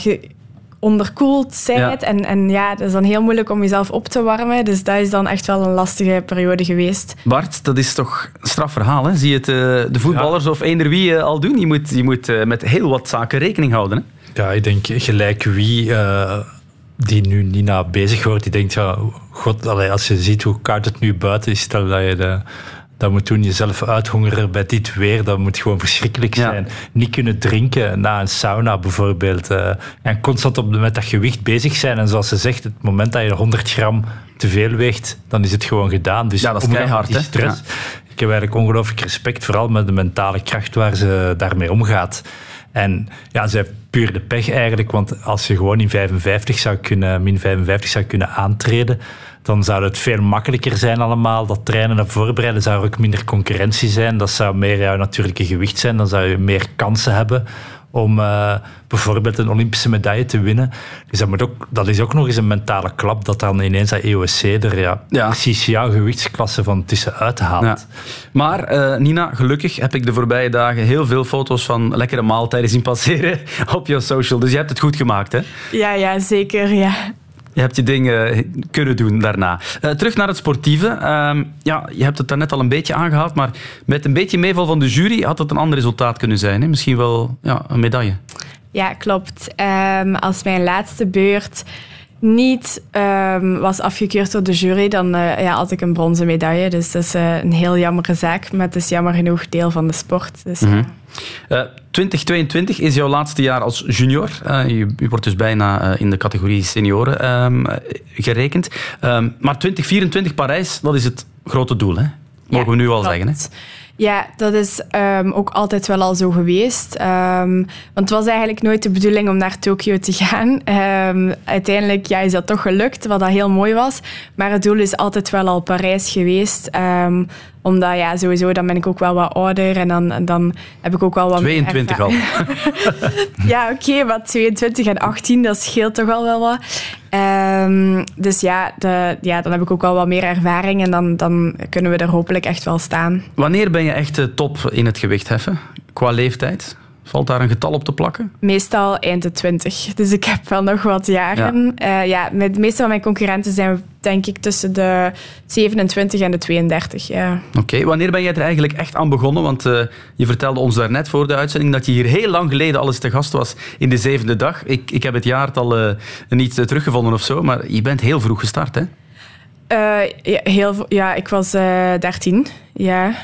onderkoeld zijt. Ja. En, en ja, dat is dan heel moeilijk om jezelf op te warmen. Dus dat is dan echt wel een lastige periode geweest. Bart, dat is toch een strafverhaal, hè? Zie je het uh, de voetballers ja. of eender wie uh, al doen? Je moet, je moet uh, met heel wat zaken rekening houden, hè? Ja, ik denk gelijk wie die nu Nina bezig wordt, die denkt, ja, god, allee, als je ziet hoe koud het nu buiten is, stel dat je de dat moet toen jezelf uithongeren bij dit weer. Dat moet gewoon verschrikkelijk zijn. Ja. Niet kunnen drinken na een sauna bijvoorbeeld. Uh, en constant op, met dat gewicht bezig zijn. En zoals ze zegt, het moment dat je 100 gram te veel weegt, dan is het gewoon gedaan. Dus ja, dat is keihard. Die stress. Ja. Ik heb eigenlijk ongelooflijk respect, vooral met de mentale kracht waar ze daarmee omgaat. En ja, ze heeft puur de pech eigenlijk, want als je gewoon in 55 zou kunnen, min 55 zou kunnen aantreden, dan zou het veel makkelijker zijn allemaal. Dat trainen en voorbereiden zou er ook minder concurrentie zijn. Dat zou meer jouw natuurlijke gewicht zijn. Dan zou je meer kansen hebben om uh, bijvoorbeeld een Olympische medaille te winnen. Dus dat, moet ook, dat is ook nog eens een mentale klap dat dan ineens dat EOSC er ja, ja. precies jouw gewichtsklasse van tussenuit haalt. Ja. Maar uh, Nina, gelukkig heb ik de voorbije dagen heel veel foto's van lekkere maaltijden zien passeren op jouw social. Dus je hebt het goed gemaakt, hè? Ja, ja zeker, ja. Je hebt je dingen kunnen doen daarna. Uh, terug naar het sportieve. Uh, ja, je hebt het daarnet al een beetje aangehaald, maar met een beetje meeval van de jury had het een ander resultaat kunnen zijn. Hè? Misschien wel ja, een medaille. Ja, klopt. Um, als mijn laatste beurt niet um, was afgekeurd door de jury, dan uh, ja, had ik een bronzen medaille. Dus dat is uh, een heel jammere zaak, maar het is jammer genoeg deel van de sport. Dus, mm -hmm. uh, 2022 is jouw laatste jaar als junior. Uh, je, je, wordt dus bijna uh, in de categorie senioren um, gerekend. Um, maar 2024 Parijs, dat is het grote doel, hè? mogen ja, we nu al zeggen. Hè? Ja, dat is um, ook altijd wel al zo geweest. Um, want het was eigenlijk nooit de bedoeling om naar Tokio te gaan. Um, uiteindelijk ja, is dat toch gelukt, wat dat heel mooi was. Maar het doel is altijd wel al Parijs geweest omdat ja, sowieso dan ben ik ook wel wat ouder en dan, dan heb ik ook wel wat 22 al. ja, oké, okay, maar 22 en 18, dat scheelt toch al wel wat. Um, dus ja, de, ja, dan heb ik ook wel wat meer ervaring en dan, dan kunnen we er hopelijk echt wel staan. Wanneer ben je echt top in het gewicht heffen, qua leeftijd? Valt daar een getal op te plakken? Meestal eind de 20. Dus ik heb wel nog wat jaren. Ja. Uh, ja, met de meeste van mijn concurrenten zijn denk ik tussen de 27 en de 32. Ja. Oké, wanneer ben jij er eigenlijk echt aan begonnen? Want uh, je vertelde ons daarnet voor de uitzending dat je hier heel lang geleden alles te gast was in de zevende dag. Ik, ik heb het jaartal uh, niet teruggevonden of zo, maar je bent heel vroeg gestart, hè? Uh, ja, heel, ja, ik was uh, 13. Ja,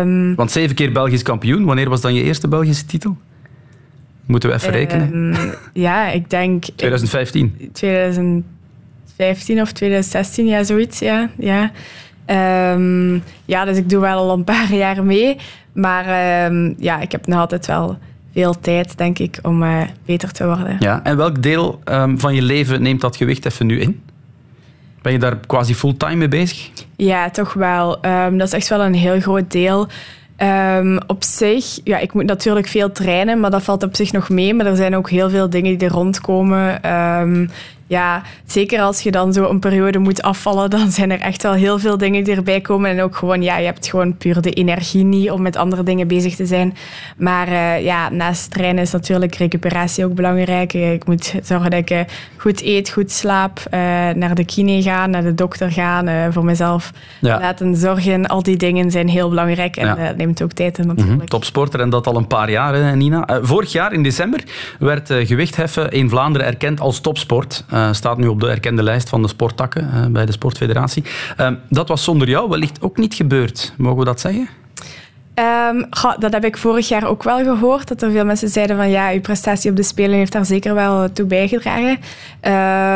um... Want zeven keer Belgisch kampioen. Wanneer was dan je eerste Belgische titel? Moeten we even rekenen? Um, ja, ik denk... 2015? 2015 of 2016, ja, zoiets. Ja, ja. Um, ja, dus ik doe wel al een paar jaar mee. Maar ja, ik heb nog altijd wel veel tijd, denk ik, om uh, beter te worden. Ja, en welk deel van je leven neemt dat gewicht even nu in? Ben je daar quasi fulltime mee bezig? Ja, toch wel. Um, dat is echt wel een heel groot deel. Um, op zich, ja, ik moet natuurlijk veel trainen, maar dat valt op zich nog mee. Maar er zijn ook heel veel dingen die er rondkomen. Um, ja, zeker als je dan zo een periode moet afvallen, dan zijn er echt wel heel veel dingen die erbij komen. En ook gewoon, ja, je hebt gewoon puur de energie niet om met andere dingen bezig te zijn. Maar uh, ja, naast trainen is natuurlijk recuperatie ook belangrijk. Ik moet zorgen dat ik uh, goed eet, goed slaap, uh, naar de kine gaan, naar de dokter gaan, voor mezelf ja. laten zorgen. Al die dingen zijn heel belangrijk en ja. neemt ook tijd in natuurlijk. Mm -hmm. Topsporter en dat al een paar jaar, hè, Nina. vorig jaar in december werd gewichtheffen in Vlaanderen erkend als topsport. Uh, staat nu op de erkende lijst van de sporttakken uh, bij de Sportfederatie. Uh, dat was zonder jou wellicht ook niet gebeurd. Mogen we dat zeggen? Goh, dat heb ik vorig jaar ook wel gehoord. Dat er veel mensen zeiden van ja, uw prestatie op de Spelen heeft daar zeker wel toe bijgedragen.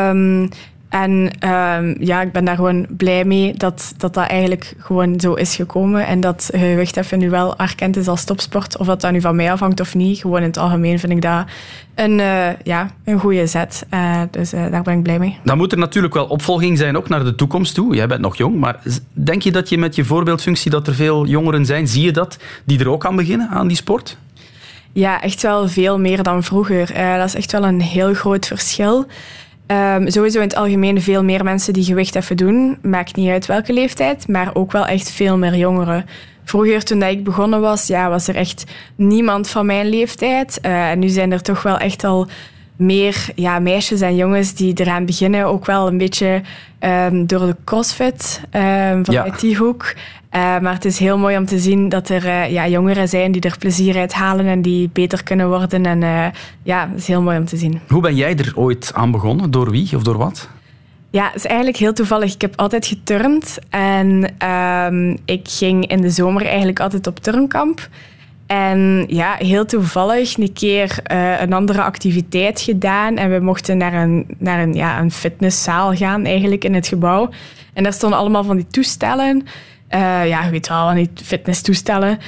Um, en um, ja, ik ben daar gewoon blij mee dat, dat dat eigenlijk gewoon zo is gekomen. En dat gewichtheffen nu wel erkend is als topsport. Of dat dat nu van mij afhangt of niet. Gewoon in het algemeen vind ik dat een, uh, ja, een goede zet. Uh, dus uh, daar ben ik blij mee. Dan moet er natuurlijk wel opvolging zijn, ook naar de toekomst toe. Jij bent nog jong, maar denk je dat je met je voorbeeldfunctie dat er veel jongeren zijn, zie je dat, die er ook aan beginnen, aan die sport? Ja, echt wel veel meer dan vroeger. dat is echt wel een heel groot verschil. Um, sowieso in het algemeen veel meer mensen die gewicht even doen. Maakt niet uit welke leeftijd, maar ook wel echt veel meer jongeren. Vroeger, toen ik begonnen was, ja, was er echt niemand van mijn leeftijd. Uh, en nu zijn er toch wel echt al meer ja, meisjes en jongens die eraan beginnen. Ook wel een beetje um, door de crossfit um, vanuit ja. die hoek. Uh, maar het is heel mooi om te zien dat er uh, ja, jongeren zijn die er plezier uit halen en die beter kunnen worden. En uh, ja, het is heel mooi om te zien. Hoe ben jij er ooit aan begonnen? Door wie of door wat? Ja, het is eigenlijk heel toevallig. Ik heb altijd geturnd en um, ik ging in de zomer eigenlijk altijd op turnkamp. En ja, heel toevallig een keer uh, een andere activiteit gedaan. En we mochten naar een, naar een, ja, een fitnesszaal gaan, eigenlijk in het gebouw. En daar stonden allemaal van die toestellen. Uh, ja, je weet wel, van die fitnesstoestellen.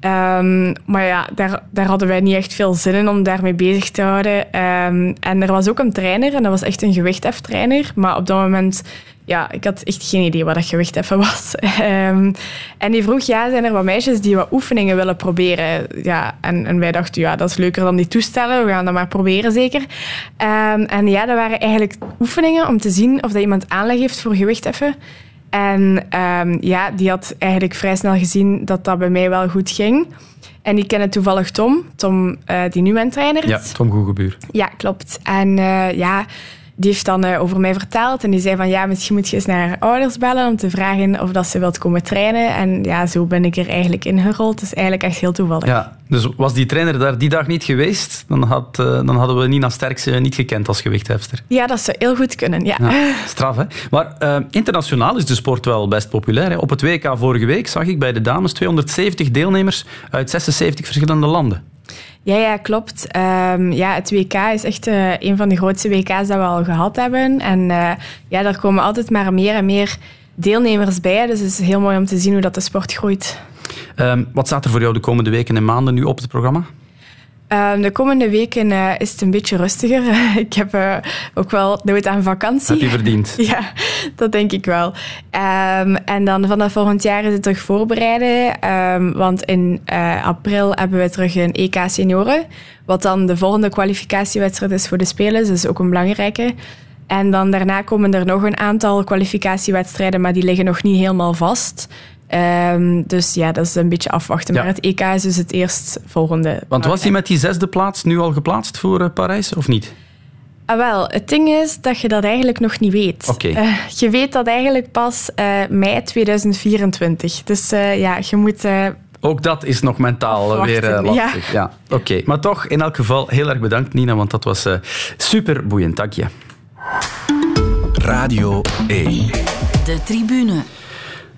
Um, maar ja, daar, daar hadden wij niet echt veel zin in om daarmee bezig te houden. Um, en er was ook een trainer en dat was echt een gewichtheftrainer. Maar op dat moment ja, ik had echt geen idee wat dat gewicht even was. Um, en die vroeg, ja, zijn er wat meisjes die wat oefeningen willen proberen? Ja, en, wij dachten, ja, dat is leuker dan die toestellen. We gaan dat maar proberen, zeker. En ja, dat waren eigenlijk oefeningen om te zien of dat iemand aanleg heeft voor gewichtheffen. En um, ja, die had eigenlijk vrij snel gezien dat dat bij mij wel goed ging. En die kennen toevallig Tom, Tom uh, die nu mijn trainer is. Ja, Tom Goegebuur. Ja, klopt. En uh, ja die heeft dan uh, over mij verteld en die zei van ja, misschien moet je eens naar haar ouders bellen om te vragen of dat ze wilt komen trainen. En ja, zo ben ik er eigenlijk ingerold. Het is eigenlijk echt heel toevallig. Ja, dus was die trainer daar die dag niet geweest, dan, had, uh, dan hadden we Nina Sterkse niet gekend als gewichthefster. Ja, dat zou heel goed kunnen, ja. ja straf, hè? Maar uh, internationaal is de sport wel best populair. Hè? Op het WK vorige week zag ik bij de dames 270 deelnemers uit 76 verschillende landen. Ja, ja klopt. Um, ja, het WK is echt uh, een van de grootste WK's dat we al gehad hebben. En uh, ja, daar komen altijd maar meer en meer deelnemers bij. Dus het is heel mooi om te zien hoe dat de sport groeit. Ehm, wat staat er voor jou de komende weken en maanden nu op het programma? Ehm, de komende weken uh, is het een beetje rustiger. ik heb uh, ook wel nood aan vakantie. Heb je verdiend? ja, dat denk ik wel. Um, en dan vanaf volgend jaar is het terug voorbereiden. Um, want in uh, april hebben we terug een EK senioren. Wat dan de volgende kwalificatiewedstrijd is voor de Spelen. Dus ook een belangrijke. En dan daarna komen er nog een aantal kwalificatiewedstrijden, maar die liggen nog niet helemaal vast. Um, dus ja, dat is een beetje afwachten. Ja. Maar het EK is dus het eerstvolgende. Want was hij met die zesde plaats nu al geplaatst voor uh, Parijs, of niet? Ah, wel, het ding is dat je dat eigenlijk nog niet weet. Oké. Uh, je weet dat eigenlijk pas uh, mei 2024. Dus uh, ja, je moet... ook dat is nog mentaal Afwachten, weer lastig. Ja. ja. Oké, maar toch in elk geval heel erg bedankt Nina, want dat was super boeiend. Dank je. Radio 1. De tribune.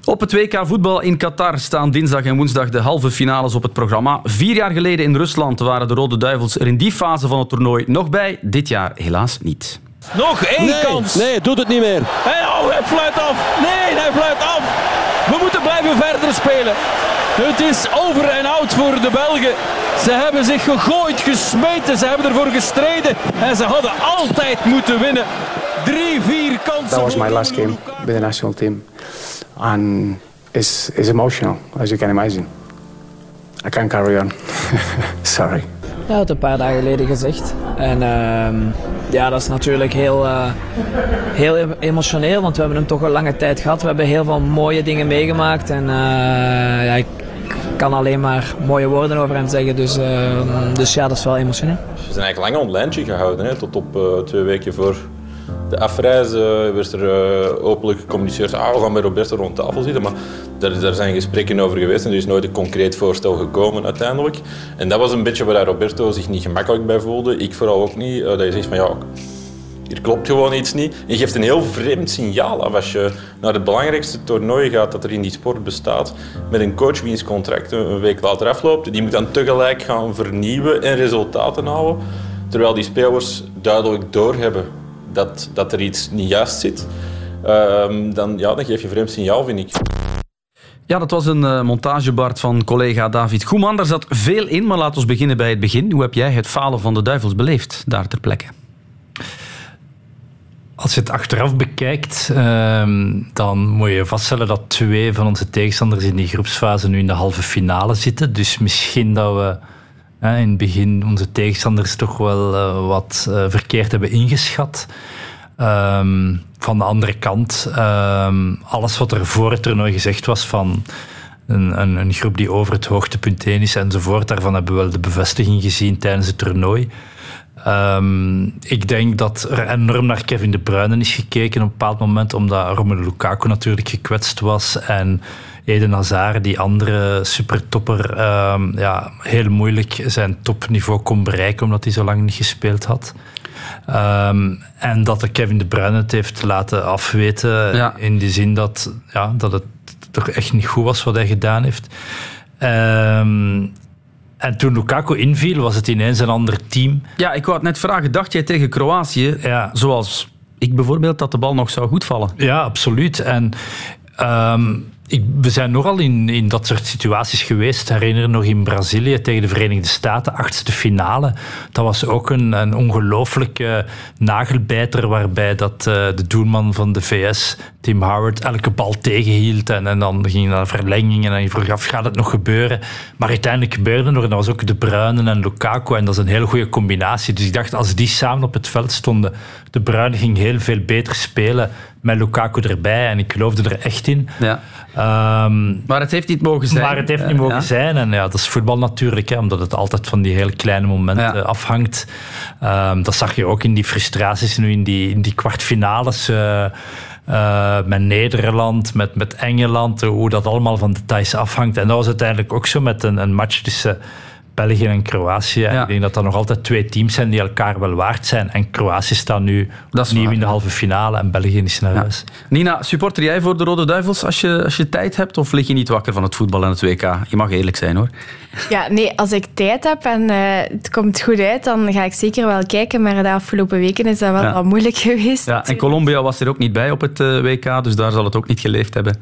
Op het WK voetbal in Qatar staan dinsdag en woensdag de halve finales op het programma. Vier jaar geleden in Rusland waren de Rode Duivels er in die fase van het toernooi nog bij. Dit jaar helaas niet. Nog één nee, kans. Nee, doet het niet meer. Hey, oh, hij fluit af. Nee, hij fluit af. We moeten blijven verder spelen. Het is over en out voor de Belgen. Ze hebben zich gegooid, gesmeten. Ze hebben ervoor gestreden. En ze hadden altijd moeten winnen. Drie, vier kansen. That was my last game with the national team. And it's, it's emotional, as you can imagine. I can't carry on. Sorry. Ja, dat een paar dagen geleden gezegd. En uh, ja, dat is natuurlijk heel, uh, heel emotioneel, want we hebben hem toch een lange tijd gehad. We hebben heel veel mooie dingen meegemaakt. En uh, ja, ik kan alleen maar mooie woorden over hem zeggen. Dus, dus ja, dat is wel emotioneel. We zijn eigenlijk lang ontlijntje gehouden, hè, tot op twee weken voor de afreize werd er uh, openlijk gecommuniceerd, ah, we gaan met Roberto rond tafel zitten, maar daar, daar, zijn gesprekken over geweest en er is nooit een concreet voorstel gekomen uiteindelijk. En dat was een beetje waar Roberto zich niet gemakkelijk bij voelde, ik vooral ook niet, uh, dat je zegt van ja, hier klopt gewoon iets niet. Je geeft een heel vreemd signaal af als je naar het belangrijkste toernooi gaat dat er in die sport bestaat, met een coach wiens contract een week later afloopt, die moet dan tegelijk gaan vernieuwen en resultaten halen, terwijl die spelers duidelijk doorhebben dat, dat er iets niet juist zit, uh, dan, ja, dan geef je een vreemd signaal, vind ik. Ja, dat was een uh, montagebard van collega David Goeman. Daar zat veel in, maar laten we beginnen bij het begin. Hoe heb jij het falen van de duivels beleefd, daar ter plekke? Als je het achteraf bekijkt, uh, dan moet je vaststellen dat twee van onze tegenstanders in die groepsfase nu in de halve finale zitten. Dus misschien dat we in het begin onze tegenstanders toch wel uh, wat uh, verkeerd hebben ingeschat. Um, van de andere kant, um, alles wat er voor het toernooi gezegd was van een, een, een, groep die over het hoogtepunt heen is enzovoort, daarvan hebben we wel de bevestiging gezien tijdens het toernooi. Um, ik denk dat er enorm naar Kevin De Bruyne is gekeken op een bepaald moment, omdat Romelu Lukaku natuurlijk gekwetst was en Eden Hazard, die andere supertopper, um, ja, heel moeilijk zijn topniveau kon bereiken omdat hij zo lang niet gespeeld had. Um, en dat de Kevin De Bruyne het heeft laten afweten ja. in die zin dat, ja, dat het toch echt niet goed was wat hij gedaan heeft. Um, en toen Lukaku inviel, was het ineens een ander team. Ja, ik wou het net vragen. Dacht jij tegen Kroatië, ja. zoals ik bijvoorbeeld, dat de bal nog zou goed vallen? Ja, absoluut. En um, ik, we zijn nogal in, in dat soort situaties geweest. Herinner nog in Brazilië tegen de Verenigde Staten, achtste finale. Dat was ook een, een ongelooflijke nagelbijter waarbij dat, uh, de doelman van de VS, Tim Howard, elke bal tegenhield. En, en dan ging naar verlenging en je vroeg af, gaat het nog gebeuren? Maar uiteindelijk gebeurde nog. En dat was ook De Bruyne en Lukaku. En dat is een hele goede combinatie. Dus ik dacht, als die samen op het veld stonden, De Bruyne ging heel veel beter spelen met Lukaku erbij. En ik geloofde er echt in. Ja. Um, maar het heeft niet mogen zijn. Maar het heeft niet mogen ja. zijn. En ja, dat is voetbal natuurlijk, hè, omdat het altijd van die hele kleine momenten ja. afhangt. Um, dat zag je ook in die frustraties nu in die, in die kwartfinales. Uh, uh, met Nederland, met, met Engeland, hoe dat allemaal van details afhangt. En dat was uiteindelijk ook zo met een, een match tussen België en Kroatië. Ik denk dat dat nog altijd twee teams zijn die elkaar wel waard zijn. En Kroatië staat nu opnieuw in de halve finale en België is naar huis. Nina, supporter jij voor de Rode Duivels als je, als je tijd hebt? Of lig je niet wakker van het voetbal en het WK? Je mag eerlijk zijn hoor. Ja, nee, als ik tijd heb en eh, het komt goed uit, dan ga ik zeker wel kijken. Maar de afgelopen weken is dat wel Ja. wat moeilijk geweest. Ja, en Colombia was er ook niet bij op het eh, WK, dus daar zal het ook niet geleefd hebben.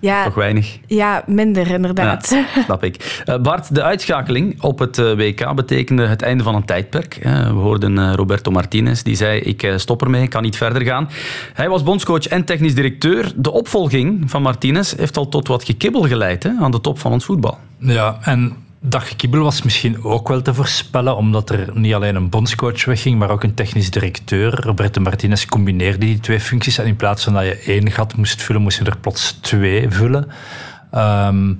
Ja, Toch weinig. ja minder inderdaad. Ja, snap ik. Eh, Bart, de uitschakeling op het eh, WK betekende het einde van een tijdperk. We hoorden eh, Roberto Martinez, die zei ik eh, stop ermee, ik kan niet verder gaan. Hij was bondscoach en technisch directeur. De opvolging van Martinez heeft al tot wat gekibbel geleid hè, aan de top van ons voetbal. Ja, en dat gekibbel was misschien ook wel te voorspellen, omdat er niet alleen een bondscoach wegging, maar ook een technisch directeur. Roberto Martinez combineerde die twee functies en in plaats van dat je één gat moest vullen, moest je er plots twee vullen. Ehm,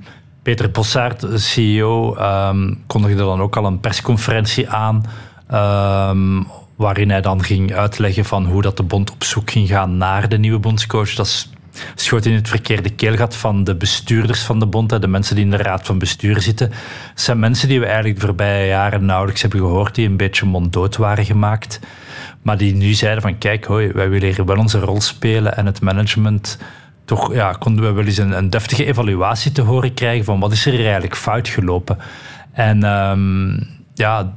Peter Bossaert, CEO, ehm, kondigde dan ook al een persconferentie aan, ehm, waarin hij dan ging uitleggen van hoe dat de bond op zoek ging gaan naar de nieuwe bondscoach. Dat schoot in het verkeerde keelgat van de bestuurders van de bond, de mensen die in de raad van bestuur zitten. Zijn mensen die we eigenlijk de voorbije jaren nauwelijks hebben gehoord, die een beetje monddood waren gemaakt. Maar die nu zeiden van kijk, hoi, wij willen hier wel onze rol spelen en het management toch ja, konden we wel eens een, een deftige evaluatie te horen krijgen van wat is er eigenlijk fout gelopen. En ehm, ja,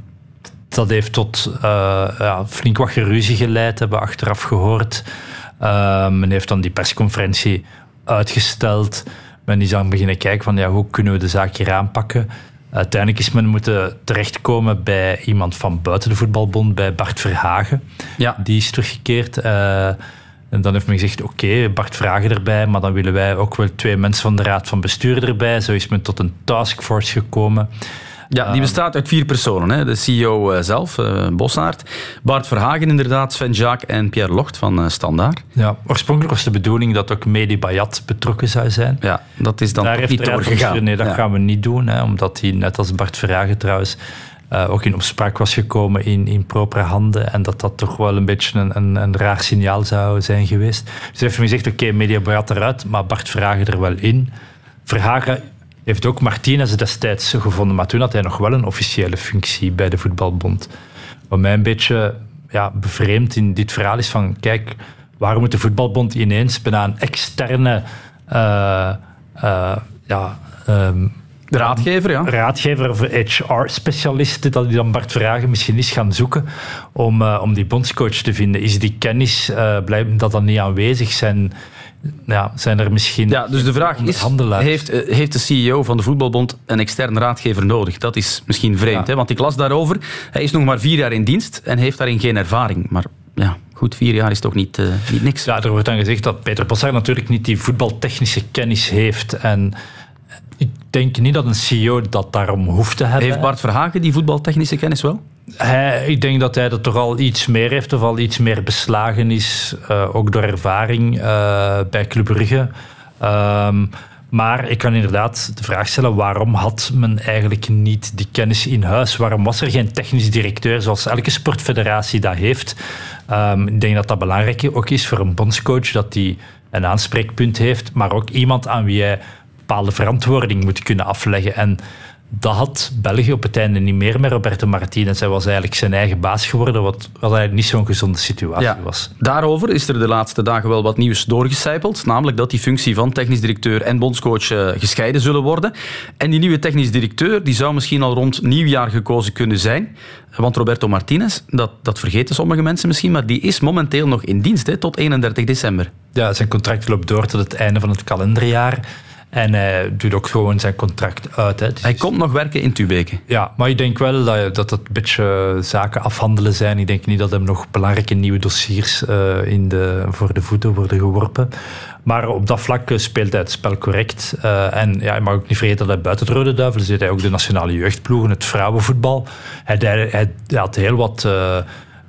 dat heeft tot eh, ja, flink wat geruzie geleid, hebben we achteraf gehoord. Eh, men heeft dan die persconferentie uitgesteld. Men is aan beginnen kijken van ja, hoe kunnen we de zaak hier aanpakken. Uiteindelijk is men moeten terechtkomen bij iemand van buiten de voetbalbond, bij Bart Verhagen. Ja. Die is teruggekeerd. Eh, en dan heeft men gezegd, oké, Bart Vragen erbij, maar dan willen wij ook wel twee mensen van de raad van bestuur erbij. Zo is men tot een taskforce gekomen. Ja, die bestaat uit vier personen. Hè. De CEO eh, zelf, eh Bossaert, Bart Verhagen inderdaad, Sven Jaak en Pierre Locht van eh, Standaard. Ja, oorspronkelijk was de bedoeling dat ook Medi Bayat betrokken zou zijn. Ja, dat is dan Daar niet doorgegaan. Nee, dat Ja. gaan we niet doen, hè, omdat hij net als Bart Verhagen trouwens eh, ook in opspraak was gekomen in, in propere handen en dat dat toch wel een beetje een, een, een raar signaal zou zijn geweest. Dus heeft men gezegd, oké, Media Bayat eruit, maar Bart Verhagen er wel in. Verhagen heeft ook Martinez destijds gevonden, maar toen had hij nog wel een officiële functie bij de voetbalbond. Wat mij een beetje ja, bevreemd in dit verhaal is van, kijk, waarom moet de voetbalbond ineens bijna een externe eh, eh, ja, ehm, De raadgever, ja. raadgever of HR-specialist, dat die dan Bart Vragen misschien is gaan zoeken om, eh, om die bondscoach te vinden. Is die kennis, eh blijft dat dan niet aanwezig zijn? Ja, zijn er misschien Ja, dus de vraag is, handelaars? heeft, eh, heeft de CEO van de voetbalbond een externe raadgever nodig? Dat is misschien vreemd, Ja. hè? want ik las daarover. Hij is nog maar vier jaar in dienst en heeft daarin geen ervaring. Maar ja, goed, vier jaar is toch niet, niet niks? Ja, er wordt dan gezegd dat Peter Bossard natuurlijk niet die voetbaltechnische kennis heeft. En denk niet dat een CEO dat daarom hoeft te hebben. Heeft Bart Verhagen die voetbaltechnische kennis wel? Hij, ik denk dat hij er toch al iets meer heeft, of al iets meer beslagen is, eh, ook door ervaring eh, bij Club Brugge. Ehm, maar ik kan inderdaad de vraag stellen, waarom had men eigenlijk niet die kennis in huis? Waarom was er geen technisch directeur zoals elke sportfederatie dat heeft? Ehm, ik denk dat dat belangrijk ook is voor een bondscoach, dat hij een aanspreekpunt heeft, maar ook iemand aan wie hij bepaalde verantwoording moet kunnen afleggen. En dat had België op het einde niet meer met Roberto Martinez. Hij was eigenlijk zijn eigen baas geworden, wat, wat eigenlijk niet zo'n gezonde situatie Ja. was. Daarover is er de laatste dagen wel wat nieuws doorgecijpeld. Namelijk dat die functie van technisch directeur en bondscoach eh, gescheiden zullen worden. En die nieuwe technisch directeur die zou misschien al rond nieuwjaar gekozen kunnen zijn. Want Roberto Martinez, dat, dat vergeten sommige mensen misschien, maar die is momenteel nog in dienst hè, tot 31 december. Ja, zijn contract loopt door tot het einde van het kalenderjaar. En hij doet ook gewoon zijn contract uit. Hè. Dus- Hij komt nog werken in Tubeke. Ja, maar ik denk wel dat dat een beetje zaken afhandelen zijn. Ik denk niet dat hem nog belangrijke nieuwe dossiers eh, in de, voor de voeten worden geworpen. Maar op dat vlak eh, speelt hij het spel correct. Eh, en ja, je mag ook niet vergeten dat hij buiten de Rode Duivels deed hij ook de nationale jeugdploegen, het vrouwenvoetbal. Hij, hij, hij had heel wat...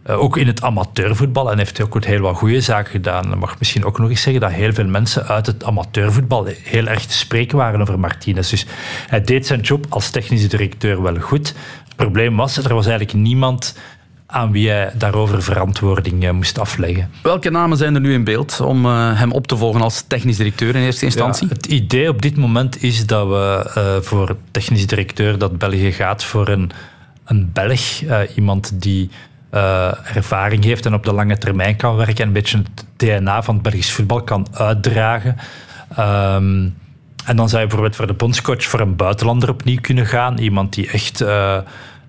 eh, ook in het amateurvoetbal. En heeft ook heel wat goede zaken gedaan. Ik mag misschien ook nog eens zeggen dat heel veel mensen uit het amateurvoetbal heel erg te spreken waren over Martinez. Dus hij deed zijn job als technische directeur wel goed. Het probleem was, er was eigenlijk niemand aan wie hij daarover verantwoording moest afleggen. Welke namen zijn er nu in beeld om hem op te volgen als technisch directeur in eerste instantie? het idee op dit moment is dat we voor technisch directeur dat België gaat voor een, een Belg, iemand die ervaring heeft en op de lange termijn kan werken en een beetje het DNA van het Belgisch voetbal kan uitdragen. Ehm, en dan zou je bijvoorbeeld voor de bondscoach voor een buitenlander opnieuw kunnen gaan. Iemand die echt uh,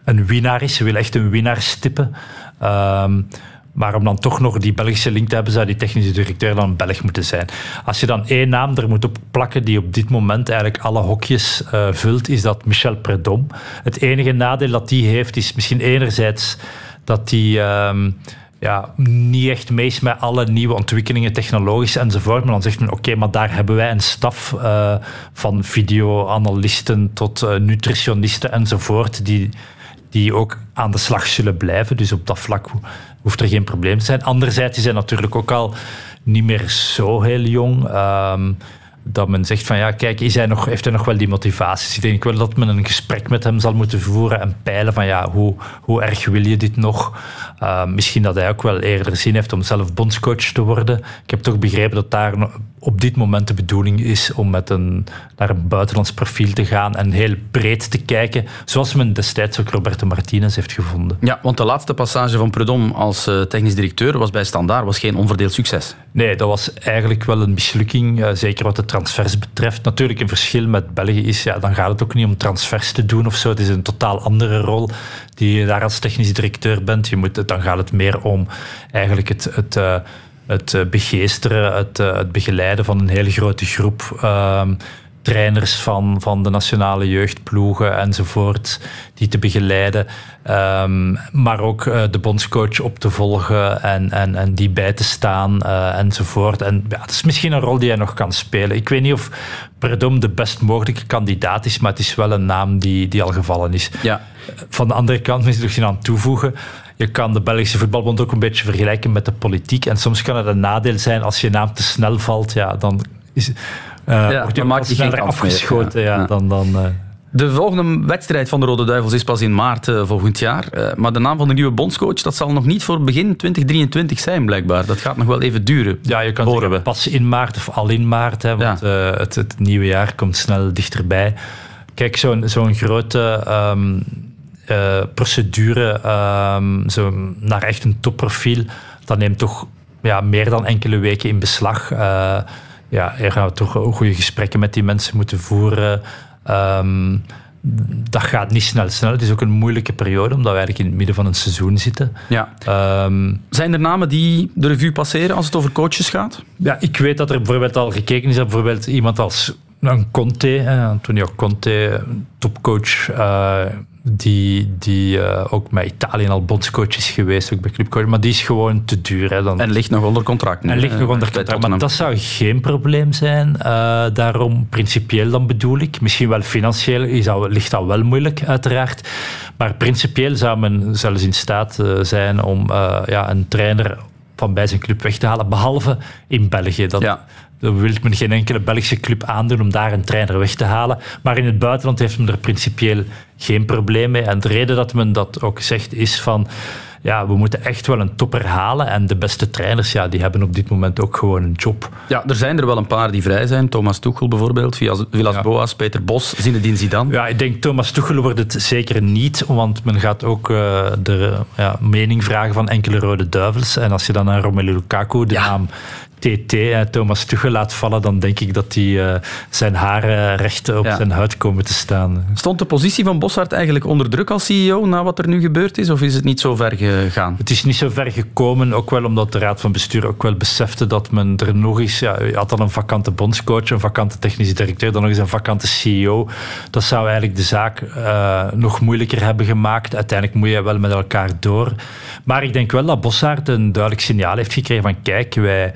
een winnaar is. Ze wil echt een winnaar stippen. Um, maar om dan toch nog die Belgische link te hebben, zou die technische directeur dan Belg moeten zijn. Als je dan één naam er moet op plakken die op dit moment eigenlijk alle hokjes uh, vult, is dat Michel Predom. Het enige nadeel dat die heeft, is misschien enerzijds dat die... Um, ja, niet echt meest met alle nieuwe ontwikkelingen, technologisch enzovoort. Maar dan zegt men, oké, maar daar hebben wij een staf uh, van videoanalisten tot uh, nutritionisten enzovoort, die, die ook aan de slag zullen blijven. Dus op dat vlak hoeft er geen probleem te zijn. Anderzijds is hij natuurlijk ook al niet meer zo heel jong. Um, dat men zegt van ja, kijk, is hij nog, heeft hij nog wel die motivaties? Ik denk wel dat men een gesprek met hem zal moeten voeren en peilen van ja, hoe, hoe erg wil je dit nog? Uh, misschien dat hij ook wel eerder zin heeft om zelf bondscoach te worden. Ik heb toch begrepen dat daar op dit moment de bedoeling is om met een, naar een buitenlands profiel te gaan en heel breed te kijken, zoals men destijds ook Roberto Martinez heeft gevonden. Ja, want de laatste passage van Prudhomme als uh, technisch directeur was bij Standaard was geen onverdeeld succes. Nee, dat was eigenlijk wel een mislukking, uh, zeker wat de transfers betreft. Natuurlijk een verschil met België is, ja, dan gaat het ook niet om transfers te doen of zo. Het is een totaal andere rol die je daar als technisch directeur bent. Je moet, dan gaat het meer om eigenlijk het, het uh, het eh, begeesteren, het, eh, het begeleiden van een hele grote groep ehm, trainers van, van de nationale jeugdploegen enzovoort, die te begeleiden. Um, maar ook uh, de bondscoach op te volgen en, en, en die bij te staan uh, enzovoort. En ja, het is misschien een rol die hij nog kan spelen. Ik weet niet of Perdom de best mogelijke kandidaat is, maar het is wel een naam die, die al gevallen is. Ja. Van de andere kant, misschien aan toevoegen, je kan de Belgische voetbalbond ook een beetje vergelijken met de politiek. En soms kan het een nadeel zijn als je naam te snel valt. Ja, dan is, ja, wordt je maakt geen afgeschoten. Ja, ja. Dan, dan, uh... De volgende wedstrijd van de Rode Duivels is pas in maart uh, volgend jaar. Uh, maar de naam van de nieuwe bondscoach dat zal nog niet voor begin 2023 zijn, blijkbaar. Dat gaat nog wel even duren. Ja, je kan zeggen, pas in maart of al in maart. Hè, want ja. uh, het, het, nieuwe jaar komt snel dichterbij. Kijk, zo'n zo'n grote um, uh, procedure um, zo naar echt een topprofiel, dat neemt toch ja, meer dan enkele weken in beslag. Ja, er gaan we toch goede gesprekken met die mensen moeten voeren. Um, dat gaat niet snel snel. Het is ook een moeilijke periode, omdat we eigenlijk in het midden van een seizoen zitten. Ja. Um, Zijn er namen die de revue passeren als het over coaches gaat? Ja, ik weet dat er bijvoorbeeld al gekeken is bijvoorbeeld iemand als een Conte, eh, Antonio Conte, topcoach, uh, die, die uh, ook met Italië al bondscoach is geweest, ook bij clubcoach, maar die is gewoon te duur. Hè, dan. En ligt nog onder contract. Nu, en ligt nog onder contract, maar dat zou geen probleem zijn. Uh, daarom, principieel dan bedoel ik. Misschien wel financieel is dat, ligt dat wel moeilijk, uiteraard. Maar principieel zou men zelfs in staat zijn om ja, een trainer van bij zijn club weg te halen, behalve in België. Dat, ja. Dan wil men geen enkele Belgische club aandoen om daar een trainer weg te halen. Maar in het buitenland heeft men er principieel geen probleem mee. En de reden dat men dat ook zegt is van... Ja, we moeten echt wel een topper halen. En de beste trainers, ja, die hebben op dit moment ook gewoon een job. Ja, er zijn er wel een paar die vrij zijn. Thomas Tuchel bijvoorbeeld, Villas Boas. Peter Bos, Zinedine Zidane. Ja, ik denk Thomas Tuchel wordt het zeker niet. Want men gaat ook uh, de ja, mening vragen van enkele rode duivels. En als je dan naar Romelu Lukaku de ja. naam TT, Thomas Tuchel, laat vallen, dan denk ik dat hij uh, zijn haren recht op ja. zijn huid komen te staan. Stond de positie van Boshart eigenlijk onder druk als CEO na wat er nu gebeurd is, of is het niet zo ver gegaan? Het is niet zo ver gekomen, ook wel omdat de Raad van Bestuur ook wel besefte dat men er nog eens... Ja, je had al een vakante bondscoach, een vakante technische directeur, dan nog eens een vakante CEO. Dat zou eigenlijk de zaak uh, nog moeilijker hebben gemaakt. Uiteindelijk moet je wel met elkaar door. Maar ik denk wel dat Boshart een duidelijk signaal heeft gekregen van kijk, wij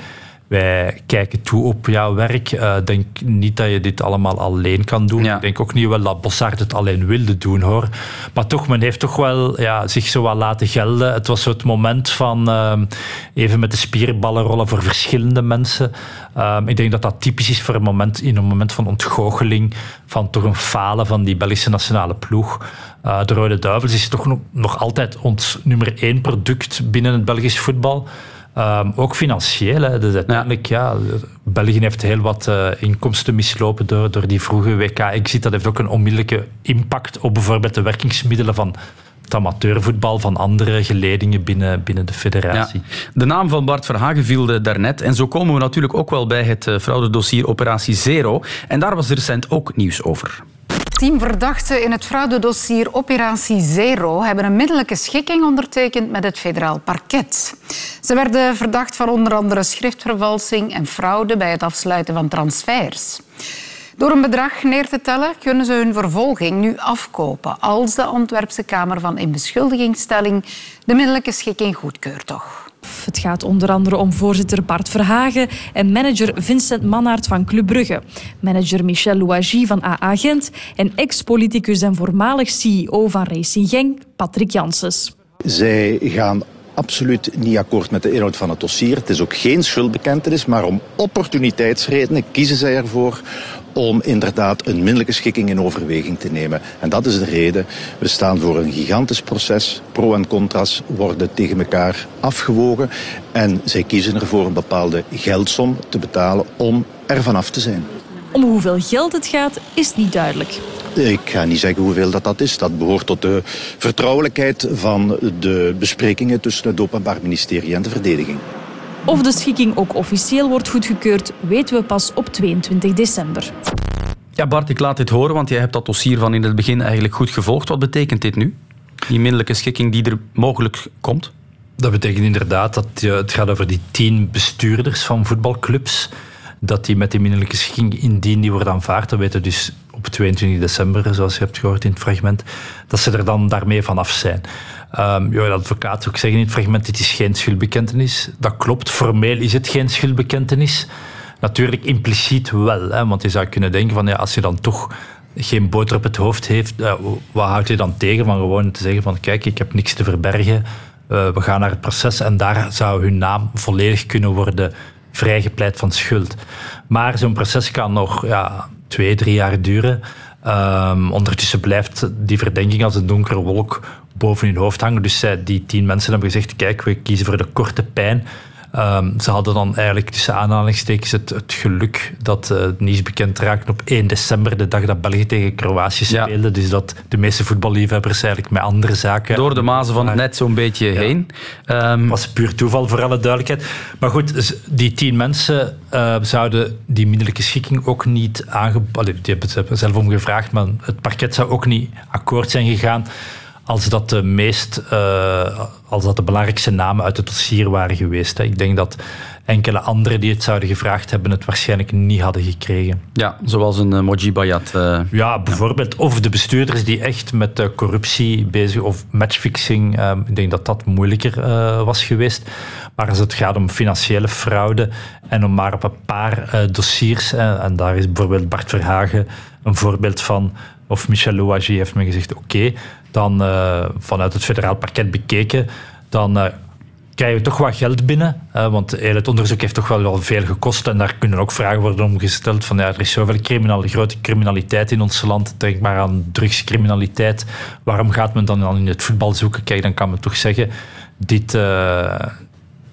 wij kijken toe op jouw werk. Ik denk niet dat je dit allemaal alleen kan doen. Ik denk ook niet wel dat Bossard het alleen wilde doen, hoor. Maar toch, men heeft toch wel ja, zich zo wat laten gelden. Het was zo het moment van even met de spierballen rollen voor verschillende mensen. Ehm, ik denk dat dat typisch is voor een moment, in een moment van ontgoocheling, van toch een falen van die Belgische nationale ploeg. Uh, de Rode Duivels is toch nog, nog altijd ons nummer één product binnen het Belgisch voetbal. Um, ook financieel. Hè. Dus uiteindelijk, ja. België heeft heel wat uh, inkomsten mislopen door, door die vroege WK-exit. Dat heeft ook een onmiddellijke impact op bijvoorbeeld de werkingsmiddelen van het amateurvoetbal van andere geledingen binnen, binnen de federatie. De naam van Bart Verhagen viel daarnet. En zo komen we natuurlijk ook wel bij het uh, fraudedossier Operatie Zero. En daar was recent ook nieuws over. Tien verdachten in het fraudedossier Operatie Zero hebben een middelijke schikking ondertekend met het federaal parket. Ze werden verdacht van onder andere schriftvervalsing en fraude bij het afsluiten van transfers. Door een bedrag neer te tellen kunnen ze hun vervolging nu afkopen als de Antwerpse Kamer van Inbeschuldigingsstelling de middelijke schikking goedkeurt toch. Het gaat onder andere om voorzitter Bart Verhagen en manager Vincent Mannaert van Club Brugge, manager Michel Louagie van AA Gent en ex-politicus en voormalig CEO van Racing Genk, Patrick Janssens. Zij gaan absoluut niet akkoord met de inhoud van het dossier. Het is ook geen schuldbekentenis, maar om opportuniteitsredenen kiezen zij ervoor om inderdaad een middelijke schikking in overweging te nemen. En dat is de reden. We staan voor een gigantisch proces. Pro en contra's worden tegen elkaar afgewogen. En zij kiezen ervoor een bepaalde geldsom te betalen om er vanaf te zijn. Om hoeveel geld het gaat, is niet duidelijk. Ik ga niet zeggen hoeveel dat, dat is. Dat behoort tot de vertrouwelijkheid van de besprekingen tussen het Openbaar Ministerie en de verdediging. Of de schikking ook officieel wordt goedgekeurd, weten we pas op 22 december. Ja, Bart, ik laat dit horen, want jij hebt dat dossier van in het begin eigenlijk goed gevolgd. Wat betekent dit nu? Die middelijke schikking die er mogelijk komt? Dat betekent inderdaad dat het gaat over die tien bestuurders van voetbalclubs. Dat die met die middelijke schikking, indien die wordt aanvaard, dat weten dus op 22 december, zoals je hebt gehoord in het fragment, dat ze er dan daarmee vanaf zijn. Um, ja, de advocaat ook zeggen in het fragment, dit is geen schuldbekentenis. Dat klopt, formeel is het geen schuldbekentenis. Natuurlijk impliciet wel, hè, want je zou kunnen denken van ja, als je dan toch geen boter op het hoofd heeft, uh, wat houdt je dan tegen van gewoon te zeggen van kijk, ik heb niks te verbergen, uh, we gaan naar het proces en daar zou hun naam volledig kunnen worden vrijgepleit van schuld. Maar zo'n proces kan nog ja, twee, drie jaar duren. Um, ondertussen blijft die verdenking als een donkere wolk boven hun hoofd hangen. Dus zij, die tien mensen hebben gezegd, kijk, we kiezen voor de korte pijn. Um, ze hadden dan eigenlijk tussen aanhalingstekens het, het geluk dat uh, het nieuws bekend raakte op 1 december, de dag dat België tegen Kroatië speelde. Ja. Dus dat de meeste voetballiefhebbers eigenlijk met andere zaken... Door de mazen van het net zo'n beetje ja. heen. Um, was puur toeval, voor alle duidelijkheid. Maar goed, die tien mensen uh, zouden die middelijke schikking ook niet aangeboden... Die hebben zelf om gevraagd, maar het parket zou ook niet akkoord zijn gegaan als dat de meest, uh, als dat de belangrijkste namen uit het dossier waren geweest. Hè. Ik denk dat enkele anderen die het zouden gevraagd hebben, het waarschijnlijk niet hadden gekregen. Ja, zoals een uh, Moji Bayat. Uh, ja, bijvoorbeeld. Ja. Of de bestuurders die echt met uh, corruptie bezig of matchfixing. ik denk dat dat moeilijker was geweest. Maar als het gaat om financiële fraude en om maar op een paar dossiers, en daar is bijvoorbeeld Bart Verhagen een voorbeeld van, of Michel Louagie heeft me gezegd, oké, okay, dan uh, vanuit het federaal parket bekeken, dan uh, krijg je toch wat geld binnen. Uh, want het onderzoek heeft toch wel, wel veel gekost. En daar kunnen ook vragen worden omgesteld van ja, er is zoveel criminal, grote criminaliteit in ons land. Denk maar aan drugscriminaliteit. Waarom gaat men dan in het voetbal zoeken? Kijk, dan kan men toch zeggen, dit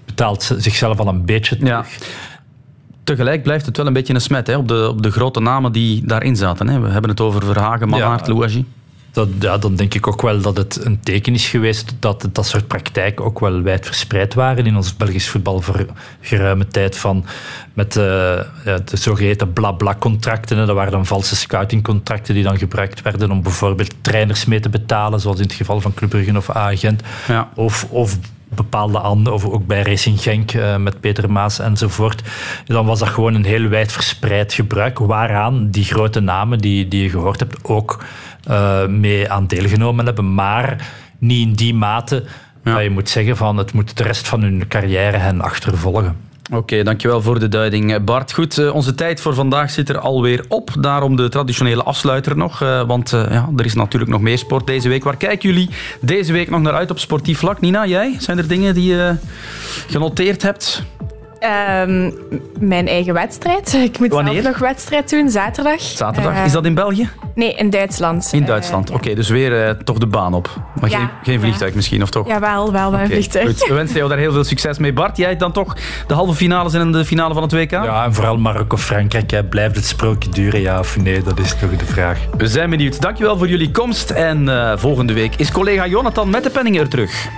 betaalt zichzelf al een beetje terug. Ja tegelijk blijft het wel een beetje een smet hè, op, de, op de grote namen die daarin zaten. Hè. We hebben het over Verhagen, Manhart, ja, Louagie dat, ja, dan denk ik ook wel dat het een teken is geweest dat dat soort praktijken ook wel wijd verspreid waren in ons Belgisch voetbal voor geruime tijd van met uh, ja, de zogeheten blabla-contracten. Dat waren dan valse scoutingcontracten die dan gebruikt werden om bijvoorbeeld trainers mee te betalen, zoals in het geval van Club Brugge of Agent. Ja. Of, of bepaalde anderen, of ook bij Racing Genk uh, met Peter Maas enzovoort. Dan was dat gewoon een heel wijd verspreid gebruik, waaraan die grote namen die, die je gehoord hebt ook uh, mee aan deelgenomen hebben. Maar niet in die mate ja. dat je moet zeggen van het moet de rest van hun carrière hen achtervolgen. Oké, dankjewel voor de duiding, Bart. Goed, eh, onze tijd voor vandaag zit er alweer op. Daarom de traditionele afsluiter nog. eh, Want eh, ja, er is natuurlijk nog meer sport deze week. Waar kijken jullie deze week nog naar uit op sportief vlak? Nina, jij? Zijn er dingen die je genoteerd hebt? Ehm, mijn eigen wedstrijd. Ik moet Wanneer? zelf nog wedstrijd doen, zaterdag. Zaterdag. Eh, Is dat in België? Nee, in Duitsland. In Duitsland. Oké, dus weer eh, toch de baan op. Maar Ja, geen, geen ja. vliegtuig misschien, of toch? Ja, wel, wel met een vliegtuig. goed. We wensen jou daar heel veel succes mee. Bart, jij dan toch de halve finales en de finale van het WK? Ja, en vooral Marokko-Frankrijk. Blijft het sprookje duren, ja of nee? Dat is toch de vraag. We zijn benieuwd. Dankjewel voor jullie komst. En eh, volgende week is collega Jonathan met de penning er terug.